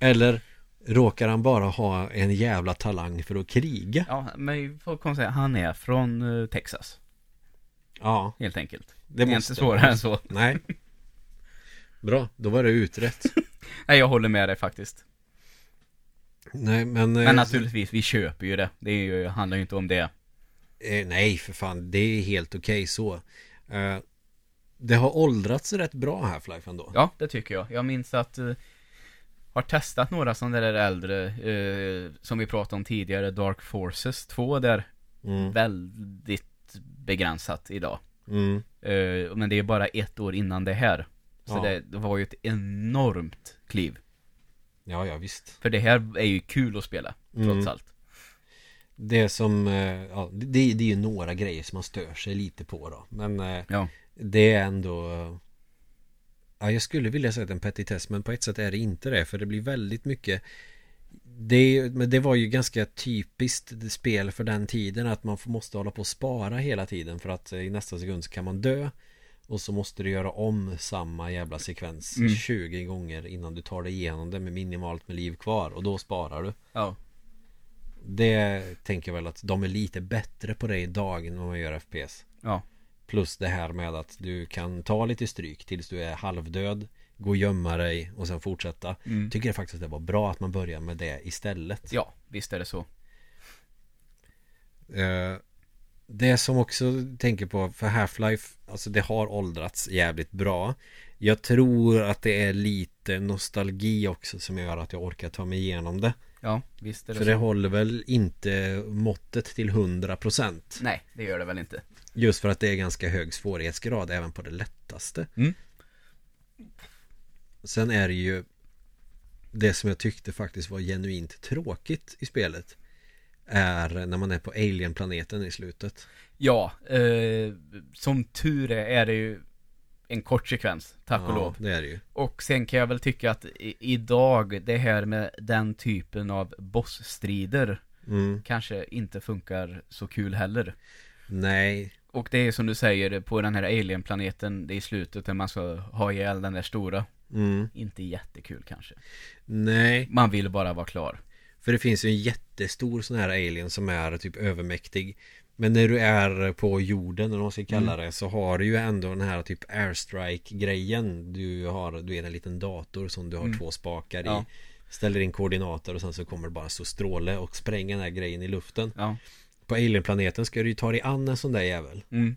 Eller råkar han bara ha en jävla talang för att kriga? Ja, men folk kommer säga han är från eh, Texas. Ja, Helt enkelt. det Det är inte svårare än så. Nej. Bra, då var det utrett. Nej, jag håller med dig faktiskt. Nej, men... Men eh, naturligtvis, vi köper ju det. Det är ju, handlar ju inte om det. Eh, nej, för fan. Det är helt okej så. Eh, det har åldrats rätt bra här, Flife ändå. Ja, det tycker jag. Jag minns att har testat några sådana där äldre, eh, som vi pratade om tidigare, Dark Forces 2 där. Mm, Väldigt begränsat idag. mm, Eh, men det är bara ett år innan det här. Så Ja. det, det var ju ett enormt kliv. ja, ja, visst. För det här är ju kul att spela, trots Mm. allt. Det som, eh, ja, det, det är ju några grejer som man stör sig lite på då. Men eh, Ja. det är ändå... Ja, jag skulle vilja säga att det är en petitess, men på ett sätt är det inte det. För det blir väldigt mycket... Det, men det var ju ganska typiskt spel för den tiden att man måste hålla på och spara hela tiden för att eh, i nästa sekund så kan man dö och så måste du göra om samma jävla sekvens Mm. 20 gånger innan du tar dig igenom det med minimalt med liv kvar och då sparar du. Ja. Det tänker jag väl att de är lite bättre på det idag vad man gör FPS. Ja. Plus det här med att du kan ta lite stryk tills du är halvdöd Gå och gömma dig och sen fortsätta Mm. Tycker jag faktiskt att det var bra att man börjar med det istället Ja, visst är det så. Eh, Det som också tänker på för Half-Life Alltså det har åldrats jävligt bra Jag tror att det är lite nostalgi också som gör att jag orkar ta mig igenom det Ja, visst är det För så. det håller väl inte måttet till 100% Nej, det gör det väl inte. Just för att det är ganska hög svårighetsgrad även på det lättaste Mm. Sen är det ju Det som jag tyckte faktiskt var genuint tråkigt i spelet Är när man är på Alien-planeten i slutet Ja, eh, som tur är, är det ju en kort sekvens, tack och Ja, lov. det är det ju Och sen kan jag väl tycka att i, idag, det här med den typen av bossstrider mm. kanske inte funkar så kul heller. Nej Och det är som du säger, på den här alien-planeten, det är i slutet där man ska ha ihjäl den där stora. mm. Inte jättekul kanske. Nej Man vill bara vara klar. För det finns ju en jättestor sån här alien som är typ övermäktig Men när du är på jorden eller vad man ska kalla Mm. det Så har du ju ändå den här typ airstrike grejen Du har, du är en liten dator som du har Mm. två spakar Ja. i Ställer in koordinater och sen så kommer det bara så stråle och spränga den här grejen i luften Ja. På alienplaneten ska du ju ta dig an en sån där jävel Mm.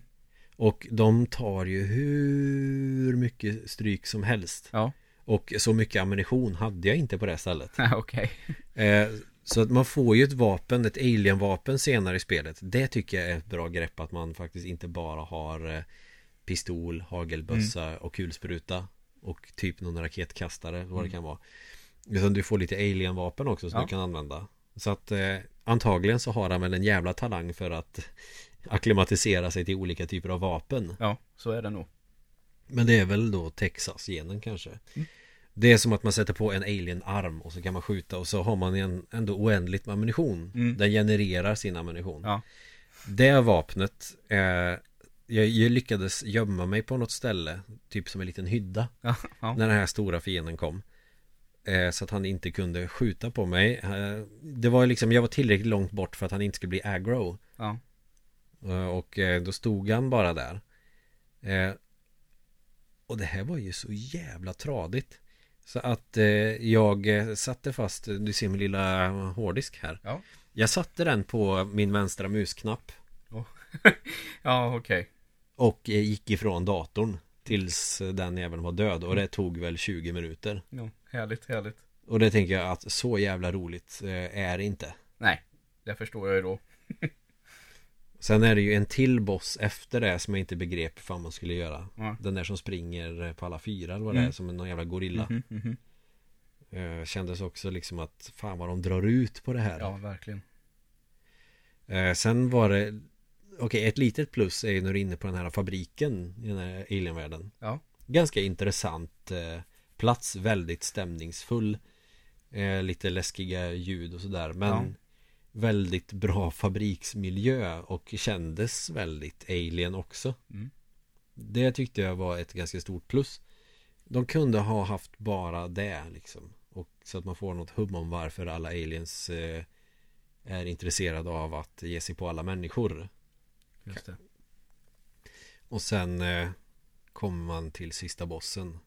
Och de tar ju hur mycket stryk som helst Ja. Och så mycket ammunition hade jag inte på det stället Okej. Eh, så att man får ju ett vapen, ett alien-vapen senare i spelet. Det tycker jag är ett bra grepp att man faktiskt inte bara har eh, pistol, hagelbössa och kulspruta och typ någon raketkastare, vad det kan vara. Utan du får lite alien-vapen också som Ja. du kan använda. Så att eh, antagligen så har han väl en jävla talang för att akklimatisera sig till olika typer av vapen. Ja, så är det nog. Men det är väl då Texas-genen kanske. Mm. Det är som att man sätter på en alien-arm och så kan man skjuta och så har man en, ändå oändligt med ammunition. Mm. Den genererar sin ammunition. Ja. Det vapnet, eh, jag, jag lyckades gömma mig på något ställe, typ som en liten hydda, Ja. ja. när den här stora fienden kom. Eh, så att han inte kunde skjuta på mig. Eh, det var liksom, jag var tillräckligt långt bort för att han inte skulle bli aggro. ja. Eh, Och då stod han bara där och det här var ju så jävla tradigt. Så att jag satte fast, du ser min lilla hårddisk här. Ja. Jag satte den på min vänstra musknapp. Ja, okej. Och eh, gick ifrån datorn. Tills den även var död. Och det tog väl 20 minuter. Ja, härligt, härligt. Och det tänker jag att så jävla roligt eh, är det inte. Nej, det förstår jag ju då. Sen är det ju en till boss efter det som jag inte begrep fan man skulle göra. Ja. Den där som springer på alla fyra eller vad det är Mm. som någon jävla gorilla. Mhm, mhm. Eh, Kändes också liksom att fan vad de drar ut på det här. Ja, verkligen. Eh, Sen var det Okej, ett litet plus är ju när du är inne på den här fabriken i den här alienvärlden. Ja. Ganska intressant eh, plats, väldigt stämningsfull. Eh, lite läskiga ljud och sådär. Men Ja. väldigt bra fabriksmiljö och kändes väldigt alien också. Mm. Det tyckte jag var ett ganska stort plus. De kunde ha haft bara det liksom. Och så att man får något hum om varför alla aliens eh, är intresserade av att ge sig på alla människor. Just det. Och sen eh, kommer man till sista bossen.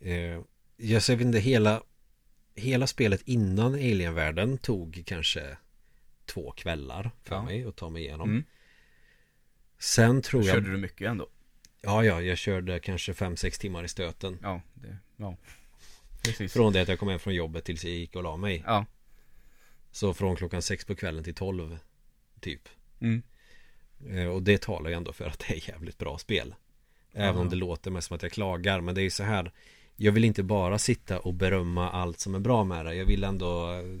Eh, jag vet inte, hela, hela spelet innan Alienvärlden tog kanske två kvällar för Ja. mig att ta mig igenom. Mm. Sen tror jag... Körde du mycket ändå? Ja, ja, jag körde kanske 5-6 timmar i stöten. Ja, det, ja. Precis. Från det att jag kom hem från jobbet tills jag gick och la mig. Ja. Så från klockan 6 på kvällen till 12 typ. Mm. Eh, Och det talar ju ändå för att det är jävligt bra spel. Även Ja. om det låter mest som att jag klagar. Men det är ju så här. Jag vill inte bara sitta och berömma allt som är bra med det. Jag vill ändå eh,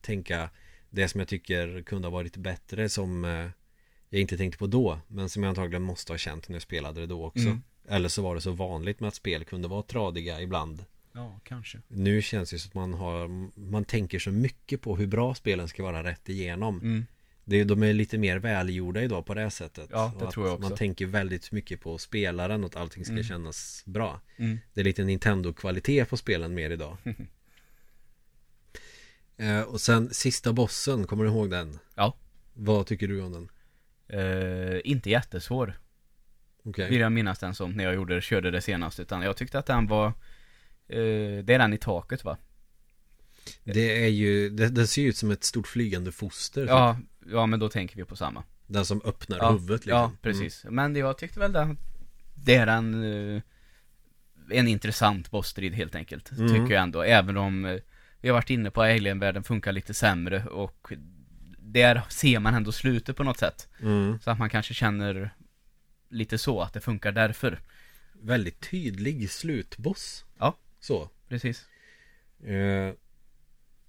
tänka det som jag tycker kunde ha varit bättre som eh, jag inte tänkte på då. Men som jag antagligen måste ha känt när jag spelade det då också. Mm. Eller så var det så vanligt med att spel kunde vara tradiga ibland. Ja, kanske. Nu känns det som att man har Man tänker så mycket på hur bra spelen ska vara rätt igenom Mm. Det, De är lite mer välgjorda idag på det sättet Ja, det tror jag också. Man tänker väldigt mycket på spelaren och att allting ska Mm. kännas bra Mm. Det är lite Nintendo-kvalitet på spelen mer idag eh, Och sen sista bossen, kommer du ihåg den? Ja. Vad tycker du om den? Eh, inte jättesvår. Okej Vill jag minnas den som när jag gjorde, körde det senast. Utan jag tyckte att den var eh, Det är den i taket va? Det är ju det, Den ser ju ut som ett stort flygande foster typ. Ja, ja men då tänker vi på samma. Den som öppnar Ja, huvudet liksom Ja, precis. Men jag tyckte väl det, det är en, eh, en intressant bossstrid helt enkelt. Mm. Tycker jag ändå. Även om eh, vi har varit inne på Alien-världen funkar lite sämre och där ser man ändå slutet på något sätt. mm. Så att man kanske känner lite så, att det funkar därför. Väldigt tydlig slutboss Ja. Så Precis. Eh,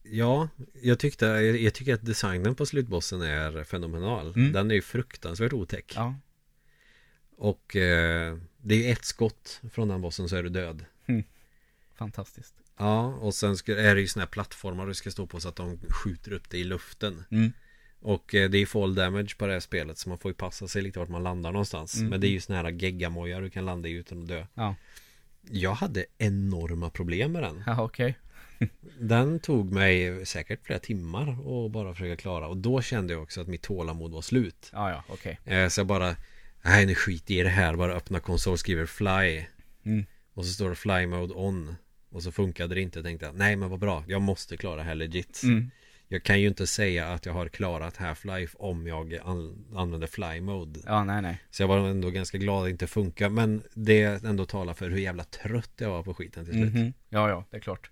ja, jag tyckte, jag, tycker att designen på slutbossen är fenomenal. Mm. Den är ju fruktansvärt otäck. Ja. Och eh, det är ju ett skott från den bossen så är du död. Fantastiskt. Ja, och sen ska, är det ju såna här plattformar du ska stå på så att de skjuter upp dig i luften. Mm. Och eh, det är fall damage på det här spelet så man får ju passa sig lite vart man landar någonstans. Mm. Men det är ju såna här geggamojar du kan landa i utan att dö. Ja. Jag hade enorma problem med den. Ja, okej. Den tog mig säkert flera timmar att bara försöka klara och då kände jag också att mitt tålamod var slut. Ja, ja, okej. Eh, Så jag bara, nej nu skit i det här, bara öppna konsol, skriver fly. Mm. Och så står det fly mode on. Och så funkade det inte, tänkte jag, nej men vad bra, jag måste klara det här legit. Mm. Jag kan ju inte säga att jag har klarat Half-Life om jag an- använder fly mode. Ja, nej, nej. Så jag var ändå ganska glad att det inte funkar, men det ändå talar för hur jävla trött jag var på skiten till slut. Mhm. Ja, ja, det är klart.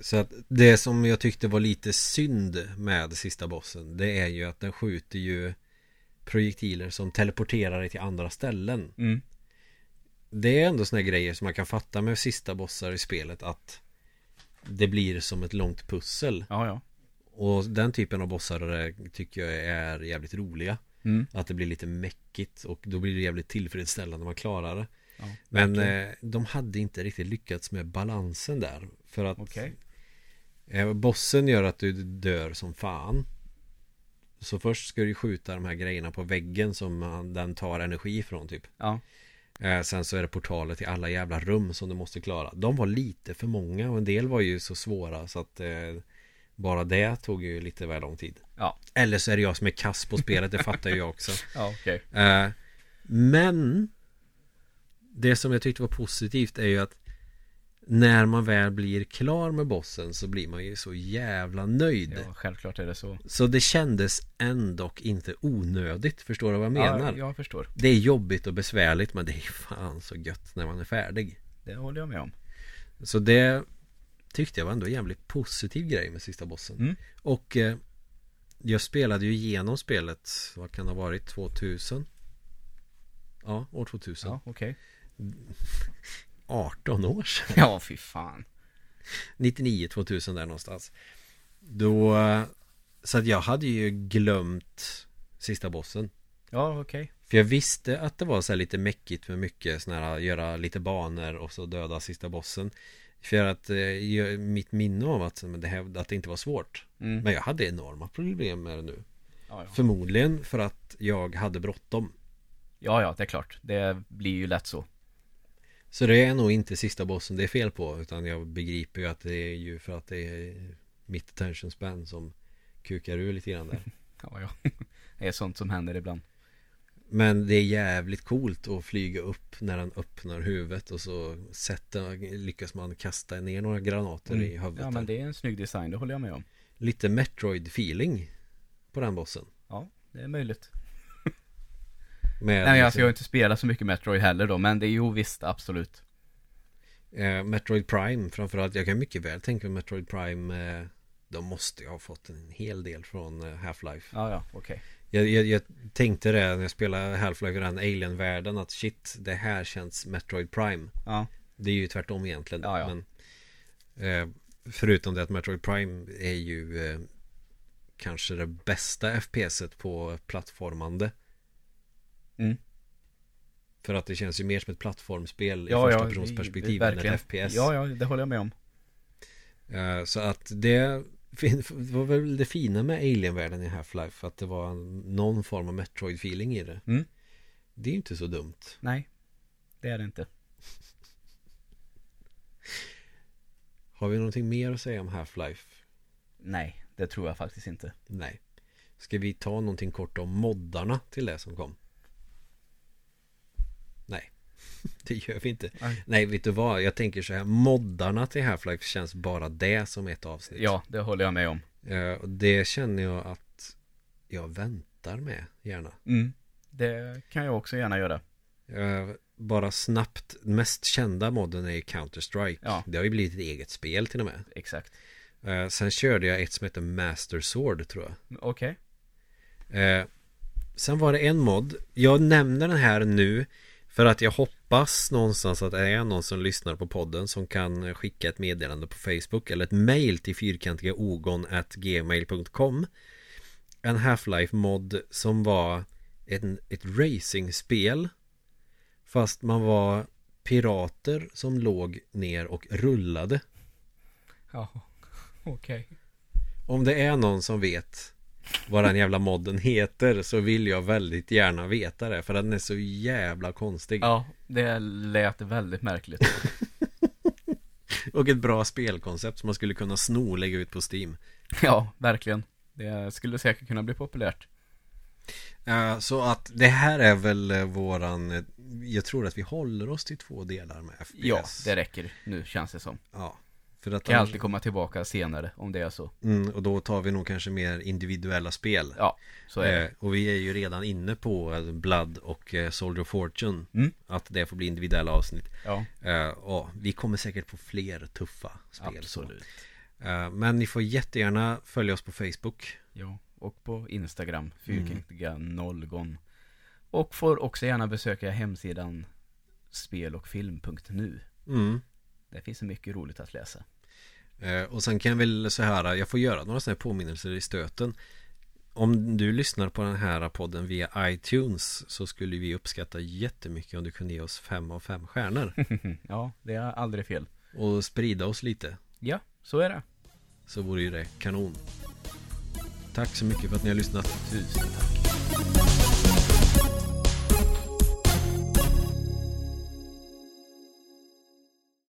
Så att det som jag tyckte var lite synd med sista bossen Det är ju att den skjuter ju Projektiler som teleporterar dig till andra ställen Mm. Det är ändå såna grejer som man kan fatta med sista bossar i spelet att Det blir som ett långt pussel Ja, ja. Och den typen av bossar tycker jag är jävligt roliga Mm. Att det blir lite mäckigt och då blir det jävligt tillfredsställande när man klarar det Ja, Men eh, de hade inte riktigt lyckats med balansen där För att Okej. Eh, Bossen gör att du dör som fan Så först ska du skjuta de här grejerna på väggen som den tar energi ifrån typ Ja. eh, Sen så är det portaler till alla jävla rum som du måste klara De var lite för många och en del var ju så svåra så att eh, Bara det tog ju lite väl lång tid Ja. Eller så är det jag som är kass på spelet, det fattar ju jag också Ja, okej. eh, Men Det som jag tyckte var positivt är ju att När man väl blir klar med bossen så blir man ju så jävla nöjd Ja, självklart är det så. Så det kändes ändå inte onödigt Förstår du vad jag menar? Ja, jag förstår. Det är jobbigt och besvärligt men det är fan så gött när man är färdig Det håller jag med om. Så det tyckte jag var ändå en jävligt positiv grej med sista bossen Mm. Och eh, jag spelade ju igenom spelet, vad kan det ha varit, 2000? Ja, år 2000 Ja, okej. 18 år sedan Ja, fy fan. 99, 2000 där någonstans Då Så att jag hade ju glömt Sista bossen Ja, okej. För jag visste att det var så här lite mäckigt med mycket såna här Göra lite banor och så döda sista bossen För att eh, mitt minne av att, men det här, att det inte var svårt Mm. Men jag hade enorma problem med det nu Ja, ja. Förmodligen för att jag hade bråttom ja, ja, det är klart. Det blir ju lätt så. Så det är nog inte sista bossen det är fel på Utan jag begriper ju att det är ju för att det är mitt attention span som kukar ur lite grann där Ja, ja. Det är sånt som händer ibland. Men det är jävligt coolt att flyga upp när den öppnar huvudet och så sätter, lyckas man kasta ner några granater i huvudet. Mm. Ja, men det är en snygg design, det håller jag med om. Lite Metroid-feeling på den bossen. Ja, det är möjligt. Med Nej, alltså liksom, jag har inte spelat så mycket Metroid heller då, men det är ju visst, absolut. eh, Metroid Prime framförallt. Jag kan mycket väl tänka mig Metroid Prime. Eh, de måste ju ha fått en hel del från eh, Half-Life. Ja, ja, okej. Jag, jag, jag tänkte det när jag spelade Half-Life i den Alien-världen att shit, det här känns Metroid Prime. Ja, Det är ju tvärtom egentligen. Ja, ja. Men, eh, förutom det att Metroid Prime är ju eh, kanske det bästa FPSet på plattformande. Mm. För att det känns ju mer som ett plattformsspel ja, i ja, första persons perspektiv än ett. FPS. Ja, ja, det håller jag med om. Eh, så att det var väl det fina med Alien-världen i Half-Life. Att det var någon form av Metroid-feeling i det. Mm. Det är ju inte så dumt. Nej, det är det inte. Har vi någonting mer att säga om Half-Life? Nej, det tror jag faktiskt inte. Nej. Ska vi ta någonting kort om moddarna till det som kom? Nej. Det gör vi inte. Nej. Nej, vet du vad? Jag tänker så här. Moddarna till Half-Life känns bara det som ett avsnitt. Ja, det håller jag med om. Eh, och det känner jag att jag väntar med gärna. Mm. Det kan jag också gärna göra. Eh, bara snabbt. Mest kända modden är Counter-Strike. Ja. Det har ju blivit ett eget spel till och med. Exakt. Eh, sen körde jag ett som heter Master Sword tror jag. Okej. Eh, sen var det en mod Jag nämner den här nu För att jag hoppas någonstans att det är någon som lyssnar på podden Som kan skicka ett meddelande på Facebook Eller ett mail till fyrkantiga gmail.com En Half-Life mod som var en, ett racingspel Fast man var pirater som låg ner och rullade Ja, okej. Om det är någon som vet vad den jävla modden heter så vill jag väldigt gärna veta det för den är så jävla konstig. Ja, det lät väldigt märkligt. Och ett bra spelkoncept som man skulle kunna sno och lägga ut på Steam. ja, verkligen. Det skulle säkert kunna bli populärt. Så att det här är väl eh, våran, eh, jag tror att vi håller oss till två delar med FPS. Ja, det räcker nu känns det som. Ja. För att Kan alltid komma tillbaka senare om det är så. mm, och då tar vi nog kanske mer individuella spel. Ja, så är det. Eh, och vi är ju redan inne på eh, Blood och eh, Soldier of Fortune. Mm. Att det får bli individuella avsnitt. Ja, Eh, ja, vi kommer säkert på fler tuffa spel. absolut. Eh, men ni får jättegärna följa oss på Facebook. Ja, och på Instagram, fyrkantiga nollgon. Och får också gärna besöka hemsidan spelochfilm.nu. Mm. Det finns så mycket roligt att läsa. Eh, och sen kan jag väl så här, jag får göra några sådana här påminnelser i stöten. Om du lyssnar på den här podden via iTunes så skulle vi uppskatta jättemycket om du kunde ge oss fem av fem stjärnor. ja, det är aldrig fel. Och sprida oss lite. Ja, så är det. Så vore ju det kanon. Tack så mycket för att ni har lyssnat. Tusen tack.